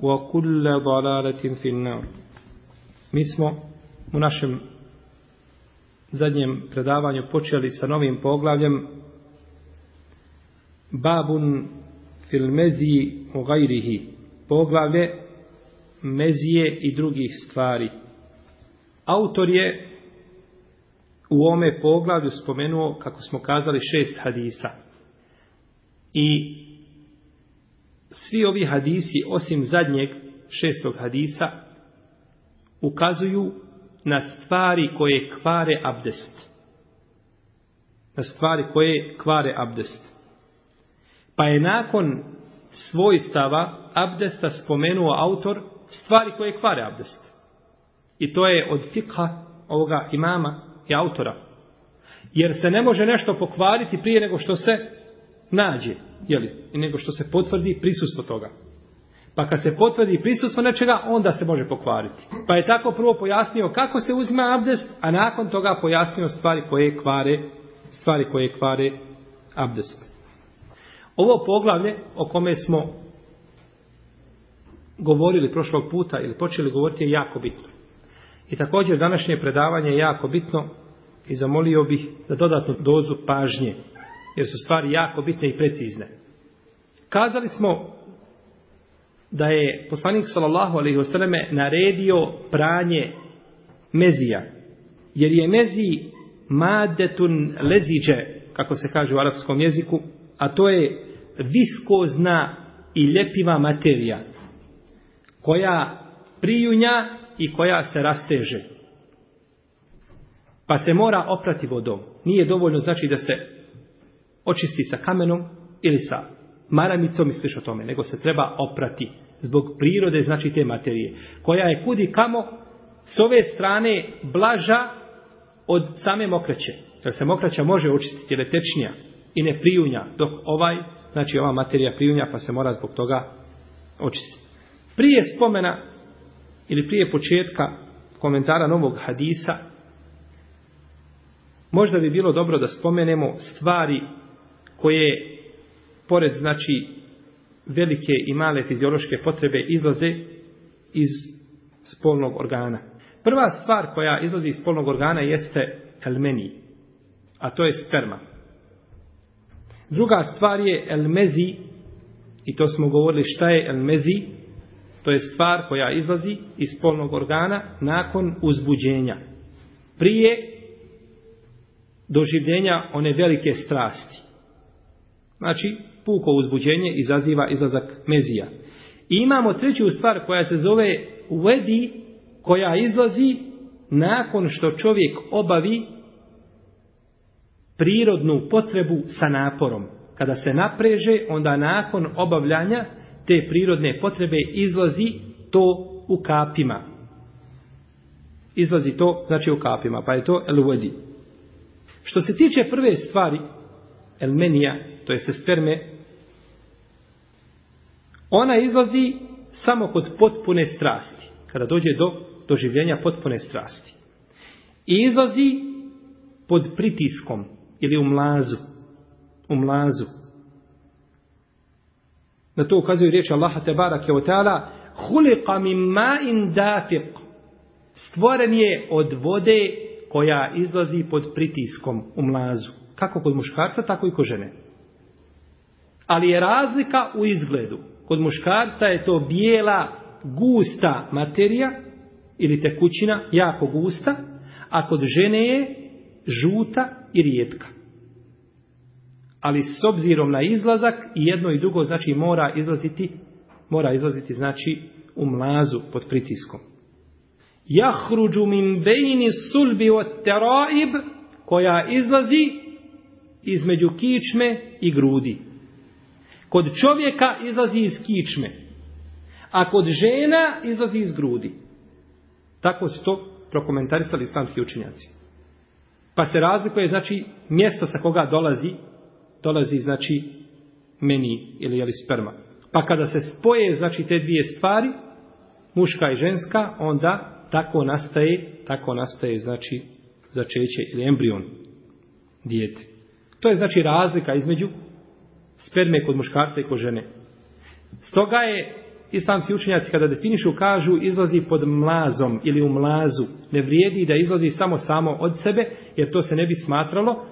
wa kulla dalalatin Mi smo u našem zadnjem predavanju počeli sa novim poglavljem Babun fil meziji u gajrihi. Poglavlje mezije i drugih stvari. Autor je u ome poglavlju spomenuo, kako smo kazali, šest hadisa. I svi ovi hadisi, osim zadnjeg, šestog hadisa, ukazuju na stvari koje kvare abdest. Na stvari koje kvare abdest. Pa je nakon svojstava abdesta spomenuo autor stvari koje kvare abdest. I to je od fikha ovoga imama i autora. Jer se ne može nešto pokvariti prije nego što se nađe, jeli, nego što se potvrdi prisustvo toga. Pa kad se potvrdi prisustvo nečega, onda se može pokvariti. Pa je tako prvo pojasnio kako se uzima abdest, a nakon toga pojasnio stvari koje kvare, stvari koje kvare abdest. Ovo poglavlje o kome smo govorili prošlog puta ili počeli govoriti je jako bitno. I također današnje predavanje je jako bitno i zamolio bih za dodatnu dozu pažnje jer su stvari jako bitne i precizne. Kazali smo da je poslanik sallallahu alejhi ve naredio pranje mezija jer je mezi madetun leziđe kako se kaže u arapskom jeziku a to je viskozna i ljepiva materija koja prijunja i koja se rasteže pa se mora oprati vodom nije dovoljno znači da se očisti sa kamenom ili sa maramicom i o tome, nego se treba oprati zbog prirode, znači te materije, koja je kudi kamo s ove strane blaža od same mokraće. Jer se mokraća može očistiti, jer je tečnija i ne prijunja, dok ovaj, znači ova materija prijunja, pa se mora zbog toga očistiti. Prije spomena ili prije početka komentara novog hadisa, možda bi bilo dobro da spomenemo stvari koje pored znači velike i male fiziološke potrebe izlaze iz spolnog organa. Prva stvar koja izlazi iz spolnog organa jeste elmeni, a to je sperma. Druga stvar je elmezi, i to smo govorili šta je elmezi, to je stvar koja izlazi iz spolnog organa nakon uzbuđenja. Prije doživljenja one velike strasti. Znači, puko uzbuđenje izaziva izlazak mezija. I imamo treću stvar koja se zove uvedi, koja izlazi nakon što čovjek obavi prirodnu potrebu sa naporom. Kada se napreže, onda nakon obavljanja te prirodne potrebe izlazi to u kapima. Izlazi to, znači u kapima, pa je to el Što se tiče prve stvari, menija, to jeste sperme, ona izlazi samo kod potpune strasti, kada dođe do doživljenja potpune strasti. I izlazi pod pritiskom ili u mlazu, u mlazu. Na to ukazuju riječ Allaha te barake o ta'ala Huliqa min ma'in dafiq. Stvoren je od vode koja izlazi pod pritiskom u mlazu. Kako kod muškarca, tako i kod žene. Ali je razlika u izgledu. Kod muškarca je to bijela, gusta materija ili tekućina, jako gusta, a kod žene je žuta i rijetka. Ali s obzirom na izlazak i jedno i drugo znači mora izlaziti, mora izlaziti znači u mlazu pod pritiskom. Jahruđu min bejni sulbi od teraib koja izlazi između kičme i grudi. Kod čovjeka izlazi iz kičme, a kod žena izlazi iz grudi. Tako su to prokomentarisali islamski učinjaci. Pa se razlikuje, znači, mjesto sa koga dolazi, dolazi, znači, meni ili jeli sperma. Pa kada se spoje, znači, te dvije stvari, muška i ženska, onda tako nastaje, tako nastaje, znači, začeće ili embrion dijete. To je, znači, razlika između sperme kod muškarca i kod žene. Stoga je islamski učenjaci kada definišu kažu izlazi pod mlazom ili u mlazu. Ne vrijedi da izlazi samo samo od sebe jer to se ne bi smatralo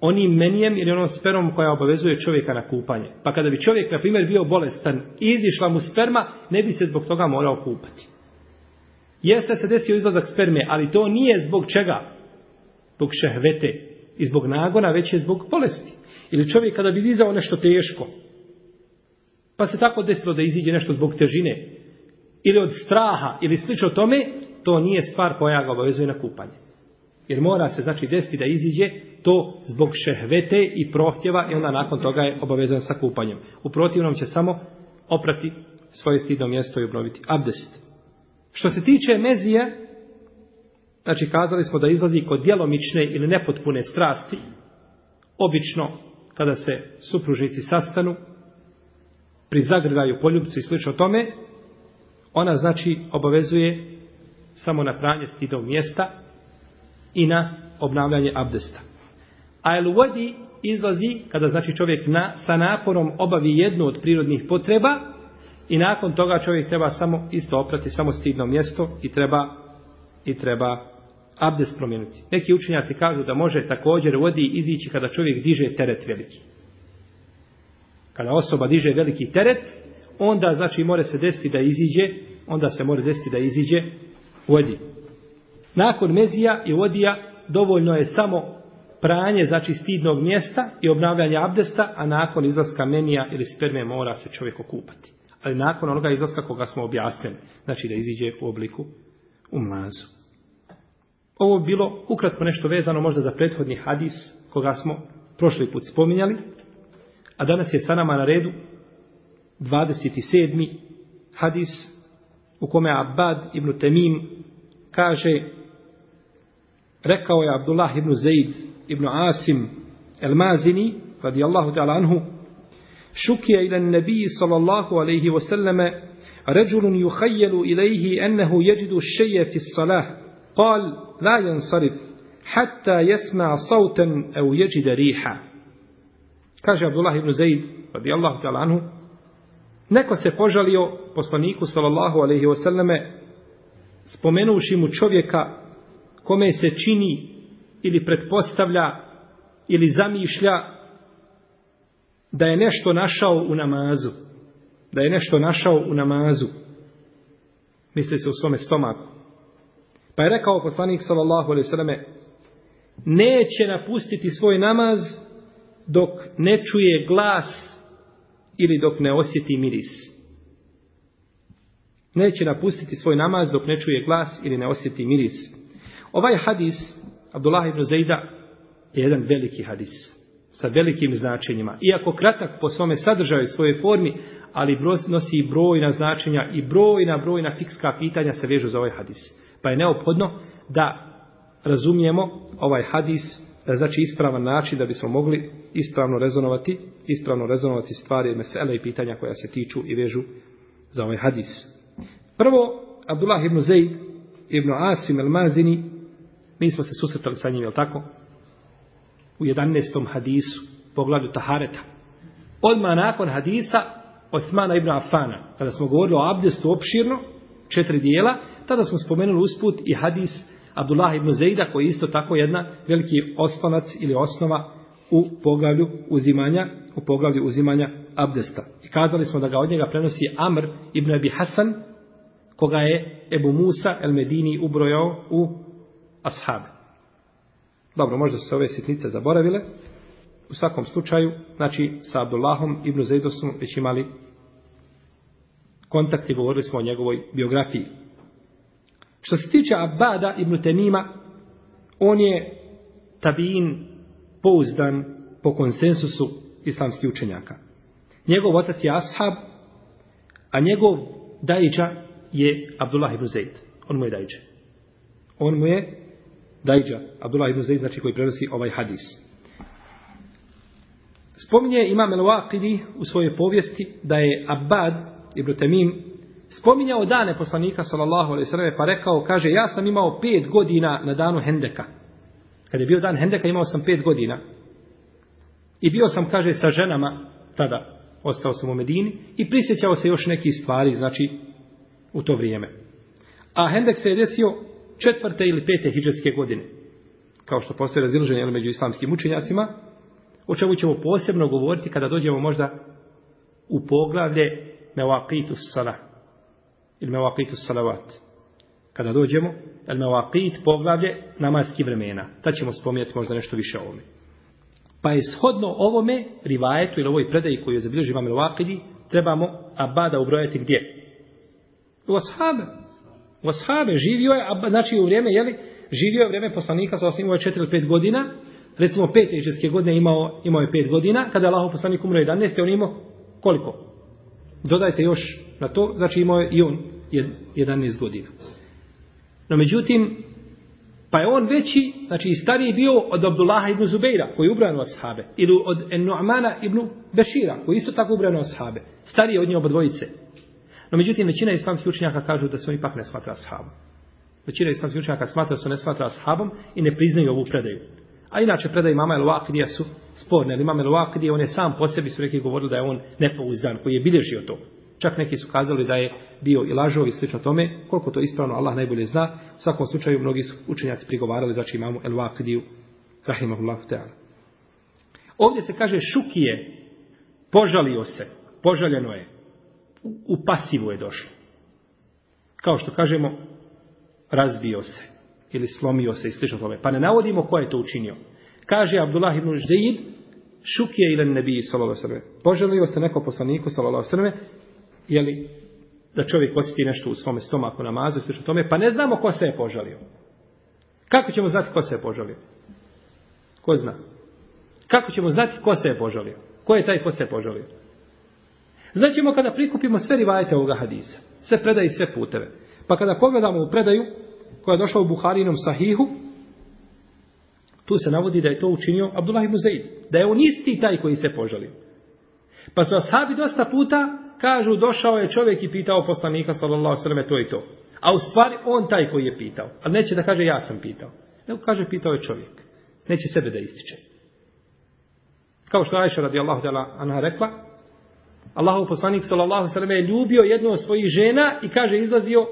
onim menijem ili onom spermom koja obavezuje čovjeka na kupanje. Pa kada bi čovjek, na primjer, bio bolestan i izišla mu sperma, ne bi se zbog toga morao kupati. Jeste se desio izlazak sperme, ali to nije zbog čega? Zbog šehvete i zbog nagona, već je zbog bolesti. Ili čovjek kada bi dizao nešto teško, pa se tako desilo da iziđe nešto zbog težine, ili od straha, ili slično tome, to nije stvar koja ga obavezuje na kupanje. Jer mora se znači desiti da iziđe to zbog šehvete i prohtjeva i onda nakon toga je obavezan sa kupanjem. U protivnom će samo oprati svoje stidno mjesto i obnoviti abdest. Što se tiče mezije znači kazali smo da izlazi kod djelomične ili nepotpune strasti, obično kada se supružnici sastanu pri zagrljaju poljubci i slično tome, ona znači obavezuje samo na pranje stidog mjesta i na obnavljanje abdesta. A el vodi izlazi kada znači čovjek na, sa naporom obavi jednu od prirodnih potreba i nakon toga čovjek treba samo isto oprati samo stidno mjesto i treba i treba abdest promijeniti. Neki učenjaci kažu da može također vodi izići kada čovjek diže teret veliki. Kada osoba diže veliki teret, onda znači more se desiti da iziđe, onda se može desiti da iziđe vodi. Nakon mezija i vodija dovoljno je samo pranje, znači stidnog mjesta i obnavljanje abdesta, a nakon izlaska menija ili sperme mora se čovjek okupati. Ali nakon onoga izlaska koga smo objasnili, znači da iziđe u obliku u mazu. Ovo bilo ukratko nešto vezano možda za prethodni hadis koga smo prošli put spominjali, a danas je sa nama na redu 27. hadis u kome Abad ibn Temim kaže rekao je Abdullah ibn Zaid ibn Asim el Mazini radijallahu ta'ala anhu šukija ila nebiji sallallahu alaihi wasallame ređulun juhajjelu ilaihi ennehu jeđidu šeje fi salah قال لا ينصرف حتى يسمع صوتا kaže Abdullah ibn Zaid neko se požalio poslaniku sallallahu alaihi wasallame spomenuši mu čovjeka kome se čini ili pretpostavlja ili zamišlja da je nešto našao u namazu da je nešto našao u namazu misli se u svome stomaku pa je rekao poslanik sallallahu alejhi ve neće napustiti svoj namaz dok ne čuje glas ili dok ne osjeti miris. Neće napustiti svoj namaz dok ne čuje glas ili ne osjeti miris. Ovaj hadis Abdullah ibn Zaida je jedan veliki hadis sa velikim značenjima. Iako kratak po svome sadržaju i svojoj formi, ali nosi brojna značenja i brojna, brojna fikska pitanja se vežu za ovaj hadis. Pa je neophodno da razumijemo ovaj hadis znači ispravan način da bismo mogli ispravno rezonovati, ispravno rezonovati stvari i mesele i pitanja koja se tiču i vežu za ovaj hadis. Prvo, Abdullah ibn Zaid ibn Asim al-Mazini, mi smo se susretali sa njim, je tako? U 11. hadisu, pogledu Tahareta. Odmah nakon hadisa Osmana ibn Afana, kada smo govorili o abdestu opširno, četiri dijela, tada smo spomenuli usput i hadis Abdullah ibn Zeida koji je isto tako jedna veliki oslonac ili osnova u poglavlju uzimanja u poglavlju uzimanja abdesta. I kazali smo da ga od njega prenosi Amr ibn Abi Hasan koga je Ebu Musa el Medini ubrojao u ashabe. Dobro, možda su se ove sitnice zaboravile. U svakom slučaju, znači sa Abdullahom ibn Zeidom smo već imali kontakt i govorili smo o njegovoj biografiji. Što se tiče Abada ibn Temima, on je tabin pouzdan po konsensusu islamskih učenjaka. Njegov otac je ashab, a njegov dajiđa je Abdullah ibn Zaid. On mu je dajiđa. On mu je dajiđa, Abdullah ibn Zaid, znači koji prenosi ovaj hadis. Spominje Imam el u svojoj povijesti da je Abad ibn Temim spominjao dane poslanika sallallahu alejhi ve pa rekao kaže ja sam imao pet godina na danu Hendeka. Kad je bio dan Hendeka imao sam pet godina. I bio sam kaže sa ženama tada ostao sam u Medini i prisjećao se još nekih stvari znači u to vrijeme. A Hendek se je desio četvrte ili pete hidžreske godine. Kao što postoje razilaženje među islamskim učenjacima, o čemu ćemo posebno govoriti kada dođemo možda u poglavlje Mevakitus Salah ili mevakit salavat. Kada dođemo, ili mevakit poglavlje namaskih vremena. Tad ćemo spominjati možda nešto više o ovome. Pa je shodno ovome rivajetu ili ovoj predaji koju je zabilježio imam trebamo Abada ubrojati gdje? U ashabe. U ashabe. Živio je, znači u vrijeme, jeli, živio je vrijeme poslanika, sa imao je 4 ili 5 godina, recimo pet godine imao, imao je 5 godina, kada je Allahov poslanik umro 11, on imao koliko? Dodajte još na to, znači imao je i on 11 godina. No međutim, pa je on veći, znači i stariji bio od Abdullaha ibn Zubeira, koji je ubran u ashabe, ili od Nu'mana ibn Bešira, koji je isto tako ubran u ashabe. Stariji je od nje dvojice. No međutim, većina islamskih učenjaka kažu da se on ipak ne smatra ashabom. Većina islamskih učenjaka smatra da se ne smatra ashabom i ne priznaju ovu predaju. A inače predaj mama El Vakidija su sporne, ali imam El Vakidija, on je sam po sebi su neki govorili da je on nepouzdan koji je bilježio to. Čak neki su kazali da je bio i lažov i slično tome, koliko to ispravno Allah najbolje zna. U svakom slučaju mnogi su učenjaci prigovarali znači imamu El Vakidiju rahimahullahu ta'ala. Ovdje se kaže šukije, požalio se, požaljeno je, u pasivu je došlo. Kao što kažemo, razbio se ili slomio se i slično tome. Pa ne navodimo ko je to učinio. Kaže Abdullah ibn Zaid, ili je sallallahu alejhi ve srbe. Požalio se neko poslaniku sallallahu je li da čovjek osjeti nešto u svome stomaku namazu i slično tome, pa ne znamo ko se je požalio. Kako ćemo znati ko se je požalio? Ko zna? Kako ćemo znati ko se je požalio? Ko je taj ko se je požalio? Znaćemo kada prikupimo sve rivajete ovoga hadisa, sve predaje i sve puteve. Pa kada pogledamo u predaju koja je došla u Buharinom sahihu, tu se navodi da je to učinio Abdullah ibn Zaid. Da je on isti taj koji se požalio. Pa su ashabi dosta puta kažu došao je čovjek i pitao poslanika sallallahu sallam to i to. A u stvari on taj koji je pitao. Ali neće da kaže ja sam pitao. Nego kaže pitao je čovjek. Neće sebe da ističe. Kao što radi radijallahu dala anha rekla, Allahu poslanik sallallahu sallam je ljubio jednu od svojih žena i kaže izlazio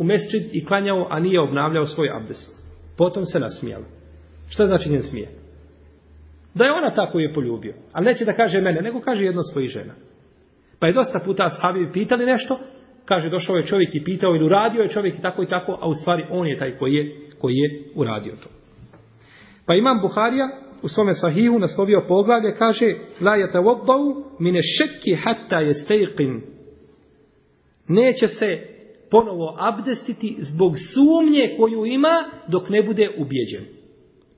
u mesčid i klanjao, a nije obnavljao svoj abdest. Potom se nasmijala. Šta znači njen smije? Da je ona ta koju je poljubio. Ali neće da kaže mene, nego kaže jedno svojih žena. Pa je dosta puta ashabi pitali nešto, kaže došao je čovjek i pitao ili uradio je čovjek i tako i tako, a u stvari on je taj koji je, koji je uradio to. Pa imam Buharija u svome sahihu naslovio poglavlje, kaže La yatawabdau mine šeki hatta Neće se ponovo abdestiti zbog sumnje koju ima dok ne bude ubjeđen.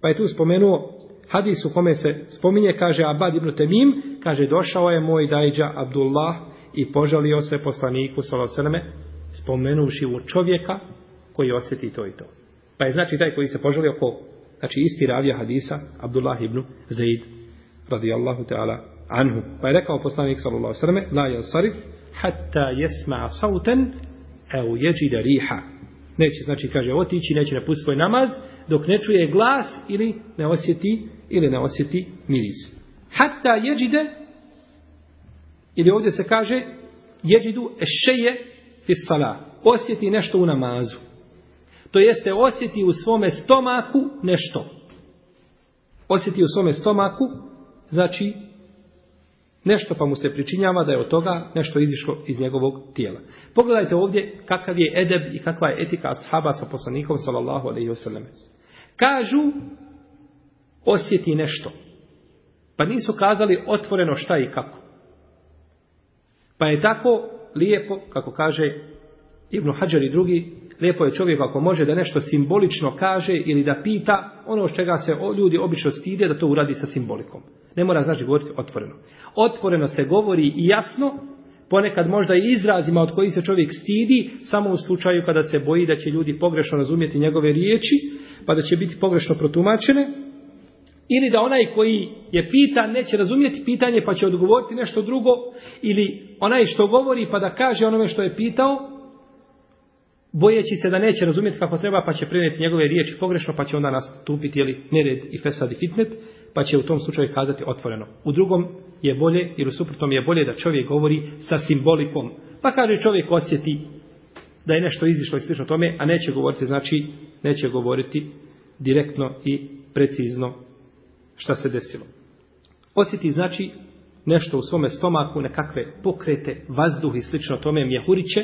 Pa je tu spomenuo hadis u kome se spominje, kaže Abad ibn Temim, kaže došao je moj dajđa Abdullah i požalio se poslaniku Salocrme spomenuši u čovjeka koji osjeti to i to. Pa je znači taj koji se požalio ko? Znači isti ravija hadisa Abdullah ibn Zaid radijallahu ta'ala anhu. Pa je rekao poslanik sallallahu sallam la jansarif hatta jesma sauten jeđi da riha. Neće, znači, kaže, otići, neće napustiti svoj namaz, dok ne čuje glas ili ne osjeti, ili ne osjeti miris. Hatta jeđide, ili ovdje se kaže, jeđidu ešeje fissala. osjeti nešto u namazu. To jeste osjeti u svome stomaku nešto. Osjeti u svome stomaku, znači nešto pa mu se pričinjava da je od toga nešto izišlo iz njegovog tijela. Pogledajte ovdje kakav je edeb i kakva je etika ashaba sa poslanikom sallallahu alaihi wasallam. Kažu osjeti nešto. Pa nisu kazali otvoreno šta i kako. Pa je tako lijepo, kako kaže Ibn Hajar i drugi, Lijepo je čovjek ako može da nešto simbolično kaže ili da pita ono s čega se ljudi obično stide da to uradi sa simbolikom. Ne mora znači govoriti otvoreno. Otvoreno se govori i jasno, ponekad možda i izrazima od kojih se čovjek stidi, samo u slučaju kada se boji da će ljudi pogrešno razumjeti njegove riječi, pa da će biti pogrešno protumačene, ili da onaj koji je pitan neće razumjeti pitanje pa će odgovoriti nešto drugo, ili onaj što govori pa da kaže onome što je pitao, bojeći se da neće razumjeti kako treba, pa će prenijeti njegove riječi pogrešno, pa će onda nastupiti ili nered i fesad i fitnet, pa će u tom slučaju kazati otvoreno. U drugom je bolje, jer u suprotnom je bolje da čovjek govori sa simbolikom. Pa kaže čovjek osjeti da je nešto izišlo i slično tome, a neće govoriti, znači neće govoriti direktno i precizno šta se desilo. Osjeti znači nešto u svome stomaku, nekakve pokrete, vazduh i slično tome mjehuriće,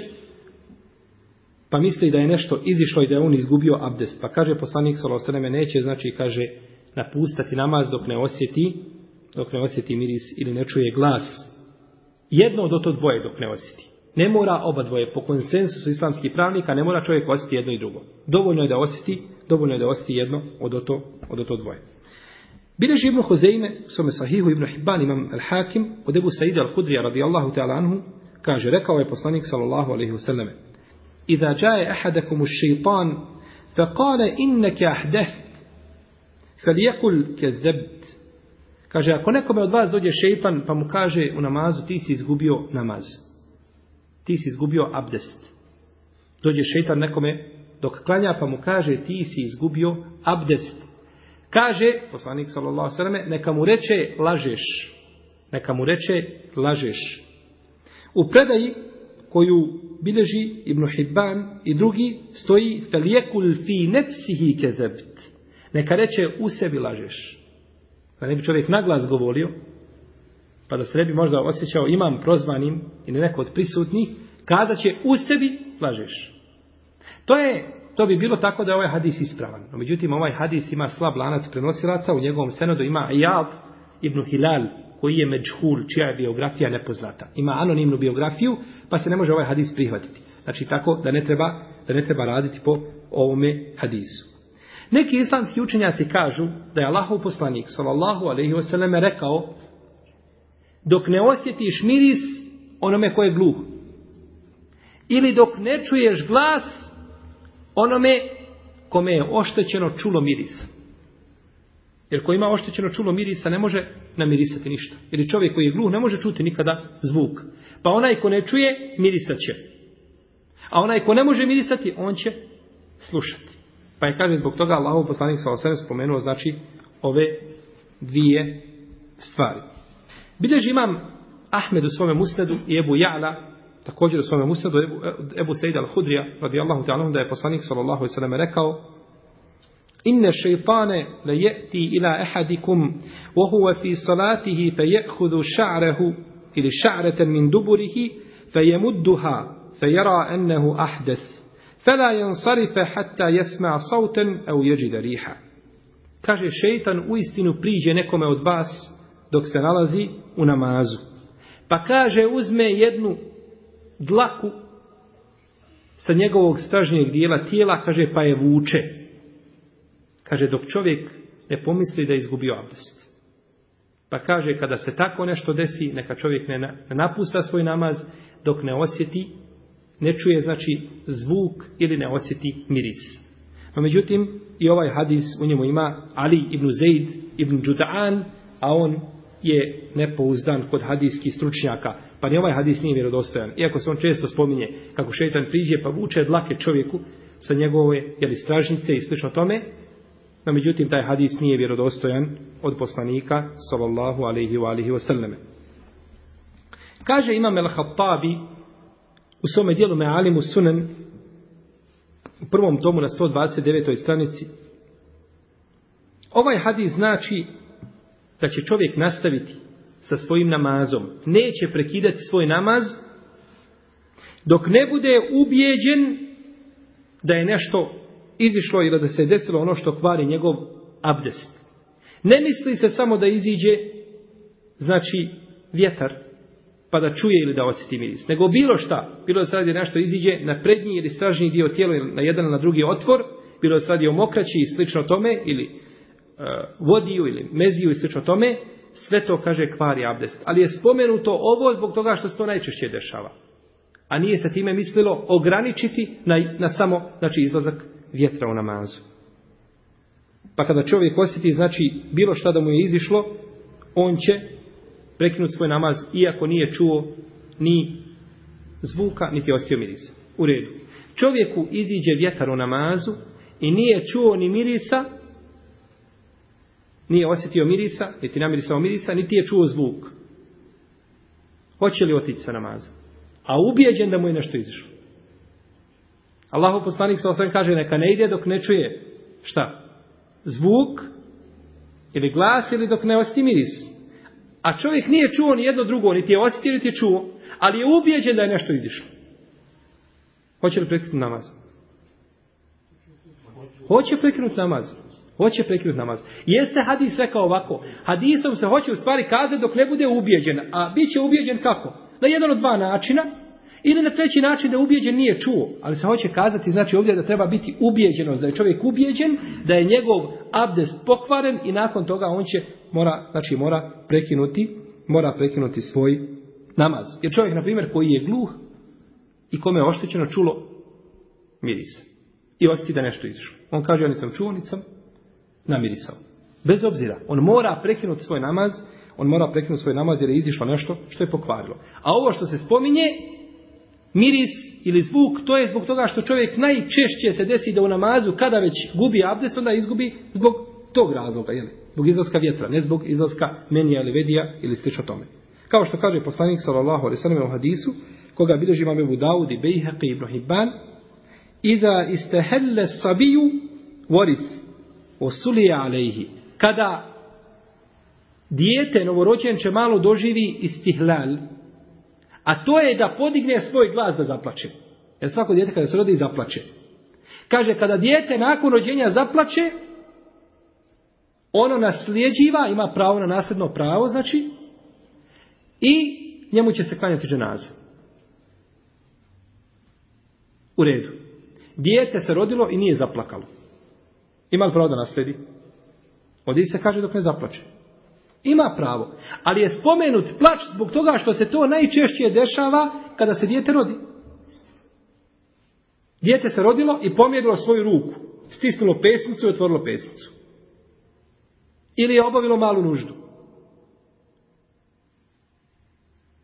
pa misli da je nešto izišlo i da je on izgubio abdest. Pa kaže poslanik s.a.v. neće, znači kaže napustati namaz dok ne osjeti dok ne osjeti miris ili ne čuje glas. Jedno od oto dvoje dok ne osjeti. Ne mora oba dvoje. Po konsensusu islamskih pravnika ne mora čovjek osjeti jedno i drugo. Dovoljno je da osjeti, dovoljno je da osjeti jedno od oto od dvoje. Bileži Ibn Huzeime, u sahihu Ibn Hibban imam al-Hakim, od Ebu Saida al-Hudrija radijallahu ta'ala anhu, kaže, rekao je poslanik sallallahu alaihi إذا جاء أحدكم الشيطان فقال إنك أحدثت فليقل كذبت Kaže, ako nekome od vas dođe šeipan pa mu kaže u namazu ti si izgubio namaz. Ti si izgubio abdest. Dođe šeitan nekome dok klanja pa mu kaže ti si izgubio abdest. Kaže, poslanik s.a.v. neka mu reče lažeš. Neka mu reče lažeš. U predaji koju bilježi Ibn Hibban i drugi stoji felijekul fi nefsihi kezebt. Neka reče u sebi lažeš. Da ne bi čovjek naglas govorio, pa da se ne bi možda osjećao imam prozvanim ili neko od prisutnih, kada će u sebi lažeš. To je to bi bilo tako da je ovaj hadis ispravan. No, međutim, ovaj hadis ima slab lanac prenosilaca, u njegovom senodu ima Iyad ibn Hilal koji je međhul, čija je biografija nepoznata. Ima anonimnu biografiju, pa se ne može ovaj hadis prihvatiti. Znači tako da ne treba, da raditi po ovome hadisu. Neki islamski učenjaci kažu da je Allahov poslanik sallallahu alejhi rekao dok ne osjetiš miris onome koje je gluh ili dok ne čuješ glas onome kome je oštećeno čulo mirisa. Jer ko ima oštećeno čulo mirisa ne može namirisati ništa. Jer čovjek koji je gluh ne može čuti nikada zvuk. Pa onaj ko ne čuje, mirisat će. A onaj ko ne može mirisati, on će slušati. Pa je kaže zbog toga Allahu poslanik sa spomenuo znači ove dvije stvari. Bileži imam Ahmed u svome musnedu i Ebu Ja'la također u svome musnedu Ebu, e, Ebu Sejda al-Hudrija radijallahu ta'ala da je poslanik sallallahu alejhi rekao Inne šeitane le jeti ila ehadikum wa huwa fi salatihi fe jehudu ša'rehu ili ša'reten min duburihi fe jemudduha fe jera ennehu fe la jansarife hatta jesma sauten au jeđida riha. Kaže, šeitan u istinu priđe nekome od vas dok se nalazi u namazu. Pa kaže, uzme jednu dlaku sa njegovog stražnjeg dijela tijela, kaže, pa je vuče. Kaže, dok čovjek ne pomisli da je izgubio abdest. Pa kaže, kada se tako nešto desi, neka čovjek ne napusta svoj namaz, dok ne osjeti, ne čuje, znači, zvuk ili ne osjeti miris. No, međutim, i ovaj hadis u njemu ima Ali ibn Zaid ibn Đuda'an, a on je nepouzdan kod hadijskih stručnjaka. Pa ni ovaj hadis nije vjerodostojan. Iako se on često spominje kako šetan priđe pa vuče dlake čovjeku sa njegove jeli, stražnice i slično tome, no međutim, taj hadis nije vjerodostojan od poslanika sallallahu alaihi wa alihi Kaže Imam el-Hattabi u svome dijelu Me'alimu Sunan u prvom tomu na 129. stranici ovaj hadis znači da će čovjek nastaviti sa svojim namazom. Neće prekidati svoj namaz dok ne bude ubijeđen da je nešto izišlo ili da se desilo ono što kvari njegov abdest. Ne misli se samo da iziđe, znači, vjetar, pa da čuje ili da osjeti miris. Nego bilo šta, bilo da se radi nešto iziđe na prednji ili stražnji dio tijela ili na jedan ili na drugi otvor, bilo da se radi o mokraći i slično tome, ili e, vodiju ili meziju i slično tome, sve to kaže kvari abdest. Ali je spomenuto ovo zbog toga što se to najčešće dešava. A nije se time mislilo ograničiti na, na samo znači, izlazak vjetra u namazu. Pa kada čovjek osjeti, znači, bilo šta da mu je izišlo, on će prekinuti svoj namaz, iako nije čuo ni zvuka, niti ostio mirisa. U redu. Čovjeku iziđe vjetar u namazu i nije čuo ni mirisa, nije osjetio mirisa, niti namirisao mirisa, niti je čuo zvuk. Hoće li otići sa namazom? A ubijeđen da mu je nešto izišlo. Allahu poslanik sa osam kaže neka ne ide dok ne čuje šta? Zvuk ili glas ili dok ne osjeti miris. A čovjek nije čuo ni jedno drugo, niti je osjetio, niti je čuo, ali je ubijeđen da je nešto izišlo. Hoće li prekinuti namaz? Hoće prekinuti namaz. Hoće prekinuti namaz. Jeste hadis rekao ovako. Hadisom se hoće u stvari kazati dok ne bude ubijeđen. A bit će ubijeđen kako? Na jedan od dva načina. Ili na treći način da ubijeđen nije čuo, ali se hoće kazati, znači ovdje da treba biti ubijeđenost, da je čovjek ubijeđen, da je njegov abdest pokvaren i nakon toga on će, mora, znači mora prekinuti, mora prekinuti svoj namaz. Jer čovjek, na primjer, koji je gluh i kome je oštećeno čulo mirisa i osjeti da nešto izišlo. On kaže, ja nisam čuo, nisam namirisao. Bez obzira, on mora prekinuti svoj namaz, on mora prekinuti svoj namaz jer je izišlo nešto što je pokvarilo. A ovo što se spominje, miris ili zvuk, to je zbog toga što čovjek najčešće se desi da u namazu, kada već gubi abdest, onda izgubi zbog tog razloga, zbog izlaska vjetra, ne zbog izlaska menija ili vedija ili slično tome. Kao što kaže poslanik sallallahu alejhi u hadisu, koga bilježi imam Abu Dawud i Bejhaqi i Ibn Hibban, "Iza istahalla sabiju warith osulija Kada dijete novorođenče malo doživi istihlal, a to je da podigne svoj glas da zaplače. Jer svako dijete kada se rodi zaplače. Kaže, kada dijete nakon rođenja zaplače, ono nasljeđiva, ima pravo na nasljedno pravo, znači, i njemu će se klanjati ženaze. U redu. Dijete se rodilo i nije zaplakalo. Ima li pravo da nasledi? Ovdje se kaže dok ne zaplače. Ima pravo. Ali je spomenut plač zbog toga što se to najčešće dešava kada se dijete rodi. Dijete se rodilo i pomjerilo svoju ruku. Stisnulo pesnicu i otvorilo pesnicu. Ili je obavilo malu nuždu.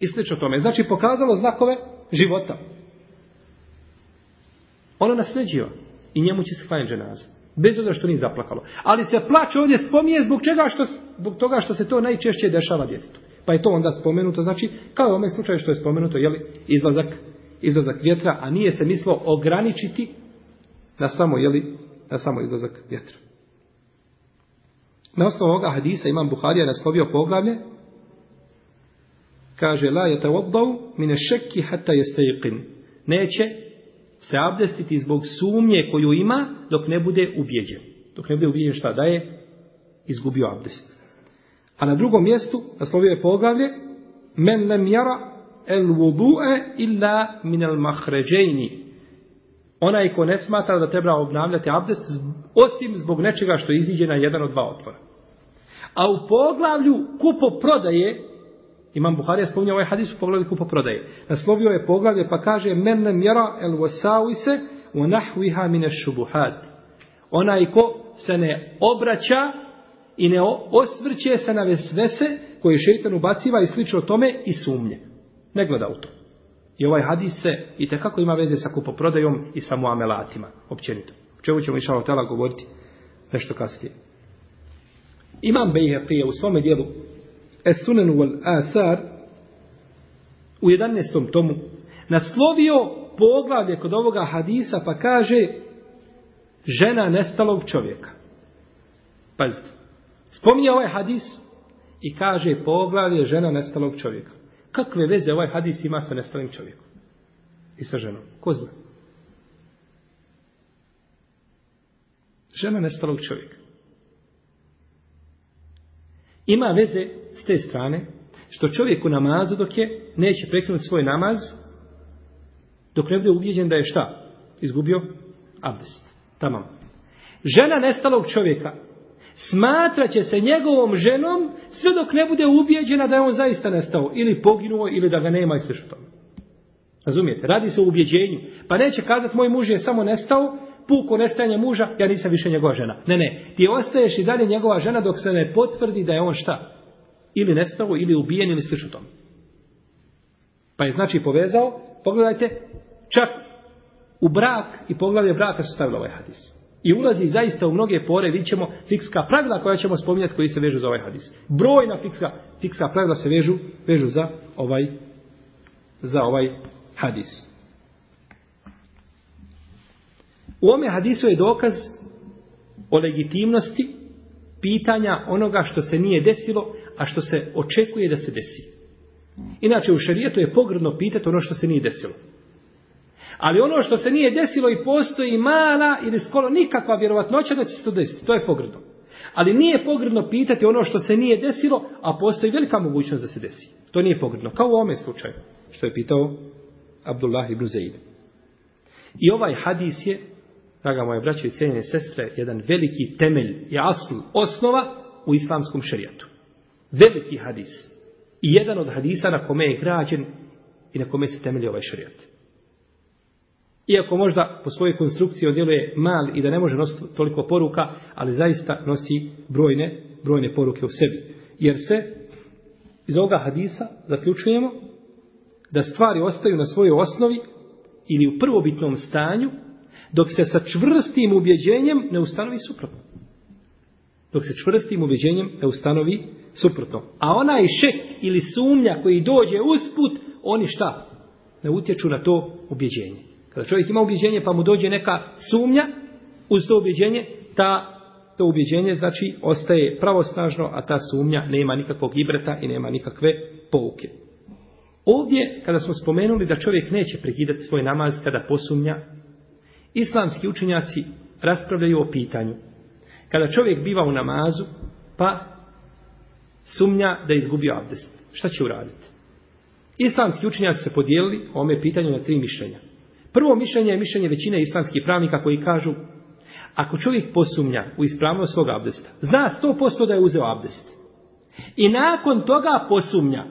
I slično tome. Znači pokazalo znakove života. Ono nasljeđiva i njemu će se klanjati Bez obzira što nije zaplakalo. Ali se plać ovdje spominje zbog čega što, zbog toga što se to najčešće dešava djetetu. Pa je to onda spomenuto, znači, kao u ovome slučaju što je spomenuto, jeli, izlazak, izlazak vjetra, a nije se mislo ograničiti na samo, jeli, na samo izlazak vjetra. Na osnovu ovoga hadisa imam Buharija naslovio poglavlje, kaže, la je te obdav, mine šeki hata jeste Neće se abdestiti zbog sumnje koju ima dok ne bude ubijeđen. Dok ne bude ubijeđen šta da je izgubio abdest. A na drugom mjestu naslovio je poglavlje men lem jara el wudu'e illa min el mahređejni. Onaj ko ne smatra da treba obnavljati abdest osim zbog nečega što iziđe na jedan od dva otvora. A u poglavlju kupo prodaje imam je spominje ovaj hadis u poglavlju kupoprodaje. Naslovio je poglavlje pa kaže men nem jera el wasawise wa nahwiha min ash Onaj ko se ne obraća i ne osvrće se na vesvese koje šejtan ubaciva i slično tome i sumnje. Ne gleda u to. I ovaj hadis se i tekako ima veze sa kupoprodajom i sa muamelatima, općenito. O čemu ćemo tela govoriti nešto kasnije. Imam Bejheqije u svome dijelu Esunen wal Asar u 11. tomu naslovio poglavlje kod ovoga hadisa pa kaže žena nestalog čovjeka. Pazite, spominje ovaj hadis i kaže poglavlje žena nestalog čovjeka. Kakve veze ovaj hadis ima sa nestalim čovjekom? I sa ženom? Ko zna? Žena nestalog čovjeka. Ima veze s te strane što čovjek u namazu dok je neće prekinuti svoj namaz dok ne bude ubijeđen da je šta? Izgubio abdest. Tamam. Žena nestalog čovjeka smatra će se njegovom ženom sve dok ne bude ubijeđena da je on zaista nestao ili poginuo ili da ga nema i sve što Razumijete? Radi se o ubjeđenju. Pa neće kazati moj muž je samo nestao puko nestajanje muža, ja nisam više njegova žena. Ne, ne, ti ostaješ i dalje njegova žena dok se ne potvrdi da je on šta? Ili nestao, ili ubijen, ili slično tom. Pa je znači povezao, pogledajte, čak u brak i poglavlje braka su stavili ovaj hadis. I ulazi zaista u mnoge pore, vidit ćemo fikska pravila koja ćemo spominjati koji se vežu za ovaj hadis. Brojna fikska, fikska pravila se vežu, vežu za ovaj, za ovaj hadis. U ome hadisu je dokaz o legitimnosti pitanja onoga što se nije desilo, a što se očekuje da se desi. Inače, u šarijetu je pogrdno pitati ono što se nije desilo. Ali ono što se nije desilo i postoji mala ili skoro nikakva vjerovatnoća da će se to desiti. To je pogrdno. Ali nije pogrdno pitati ono što se nije desilo, a postoji velika mogućnost da se desi. To nije pogrdno, kao u ovome slučaju, što je pitao Abdullah ibn Zaid. I ovaj hadis je draga moje braće i cijenjene sestre, jedan veliki temelj i osnova u islamskom šerijatu. Veliki hadis. I jedan od hadisa na kome je građen i na kome se temelji ovaj šerijat. Iako možda po svojoj konstrukciji djeluje mal i da ne može nositi toliko poruka, ali zaista nosi brojne, brojne poruke u sebi. Jer se iz ovoga hadisa zaključujemo da stvari ostaju na svojoj osnovi ili u prvobitnom stanju dok se sa čvrstim ubjeđenjem ne ustanovi suprotno. Dok se čvrstim ubjeđenjem ne ustanovi suprotno. A onaj šek ili sumnja koji dođe usput, oni šta? Ne utječu na to ubjeđenje. Kada čovjek ima ubjeđenje pa mu dođe neka sumnja, uz to ubjeđenje, ta, to ubjeđenje znači ostaje pravosnažno, a ta sumnja nema nikakvog ibreta i nema nikakve pouke. Ovdje, kada smo spomenuli da čovjek neće prekidati svoj namaz kada posumnja Islamski učenjaci raspravljaju o pitanju. Kada čovjek biva u namazu, pa sumnja da je izgubio abdest. Šta će uraditi? Islamski učenjaci se podijelili o ome pitanju na tri mišljenja. Prvo mišljenje je mišljenje većine islamskih pravnika koji kažu ako čovjek posumnja u ispravnost svog abdesta, zna 100% da je uzeo abdest. I nakon toga posumnja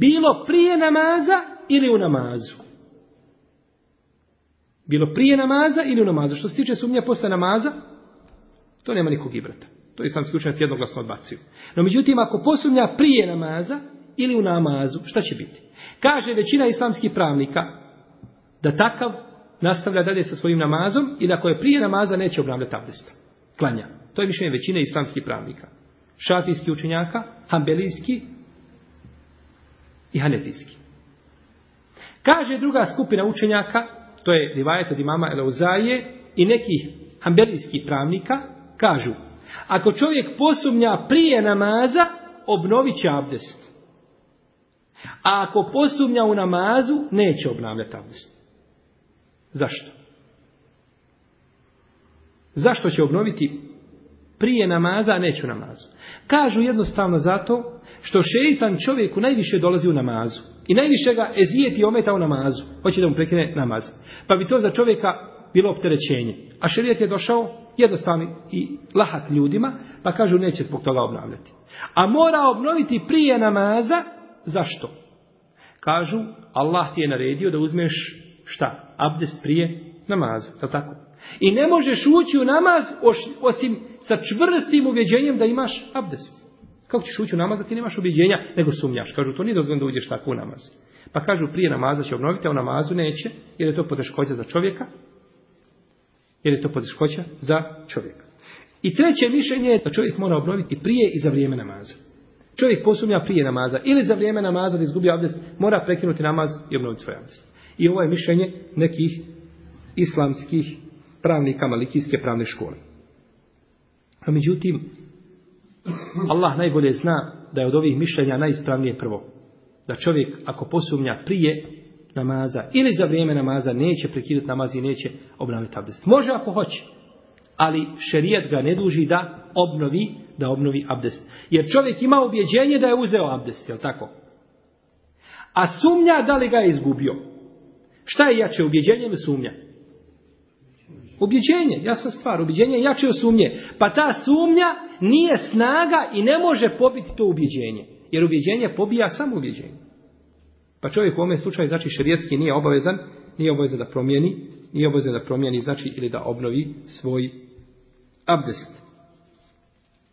bilo prije namaza ili u namazu. Bilo prije namaza ili u namazu. Što se tiče sumnje posle namaza, to nema nikog ibrata. To je islamski učenjac jednoglasno odbacio. No međutim, ako posumnja prije namaza ili u namazu, šta će biti? Kaže većina islamskih pravnika da takav nastavlja dalje sa svojim namazom i da ako je prije namaza neće obnavljati abdesta. Klanja. To je mišljenje većine islamskih pravnika. Šafijski učenjaka, hambelijski i hanefijski. Kaže druga skupina učenjaka to je rivajet od imama Eleuzaje i nekih hambelijskih pravnika, kažu ako čovjek posumnja prije namaza, obnovit će abdest. A ako posumnja u namazu, neće obnavljati abdest. Zašto? Zašto će obnoviti prije namaza, a neću namazu? Kažu jednostavno zato što šeitan čovjeku najviše dolazi u namazu. I najviše ga ezijeti ometao namazu. Hoće da mu prekine namaz. Pa bi to za čovjeka bilo opterećenje. A šerijet je došao jednostavni i lahat ljudima, pa kažu neće zbog toga obnavljati. A mora obnoviti prije namaza, zašto? Kažu, Allah ti je naredio da uzmeš šta? Abdest prije namaza, je tako? I ne možeš ući u namaz osim sa čvrstim uvjeđenjem da imaš abdest. Kako ćeš ući u namaz da ti nemaš objeđenja, nego sumnjaš. Kažu, to nije dozvoljeno da uđeš tako u namaz. Pa kažu, prije namaza će obnoviti, a u namazu neće, jer je to poteškoća za čovjeka. Jer je to poteškoća za čovjeka. I treće mišljenje je da čovjek mora obnoviti prije i za vrijeme namaza. Čovjek posumnja prije namaza ili za vrijeme namaza da izgubi abdest, mora prekinuti namaz i obnoviti svoj abdest. I ovo je mišljenje nekih islamskih pravnika malikijske pravne škole. A međutim, Allah najbolje zna da je od ovih mišljenja najispravnije prvo. Da čovjek ako posumnja prije namaza ili za vrijeme namaza neće prekidati namaz i neće obnoviti abdest. Može ako hoće, ali šerijet ga ne duži da obnovi da obnovi abdest. Jer čovjek ima objeđenje da je uzeo abdest, jel tako? A sumnja da li ga je izgubio. Šta je jače, objeđenje ili sumnja? Ubjeđenje, jasna stvar, ubjeđenje je jače od sumnje. Pa ta sumnja nije snaga i ne može pobiti to ubjeđenje. Jer ubjeđenje pobija samo ubjeđenje. Pa čovjek u ovome slučaju, znači šerijetski nije obavezan, nije obavezan da promijeni, nije obavezan da promijeni, znači ili da obnovi svoj abdest.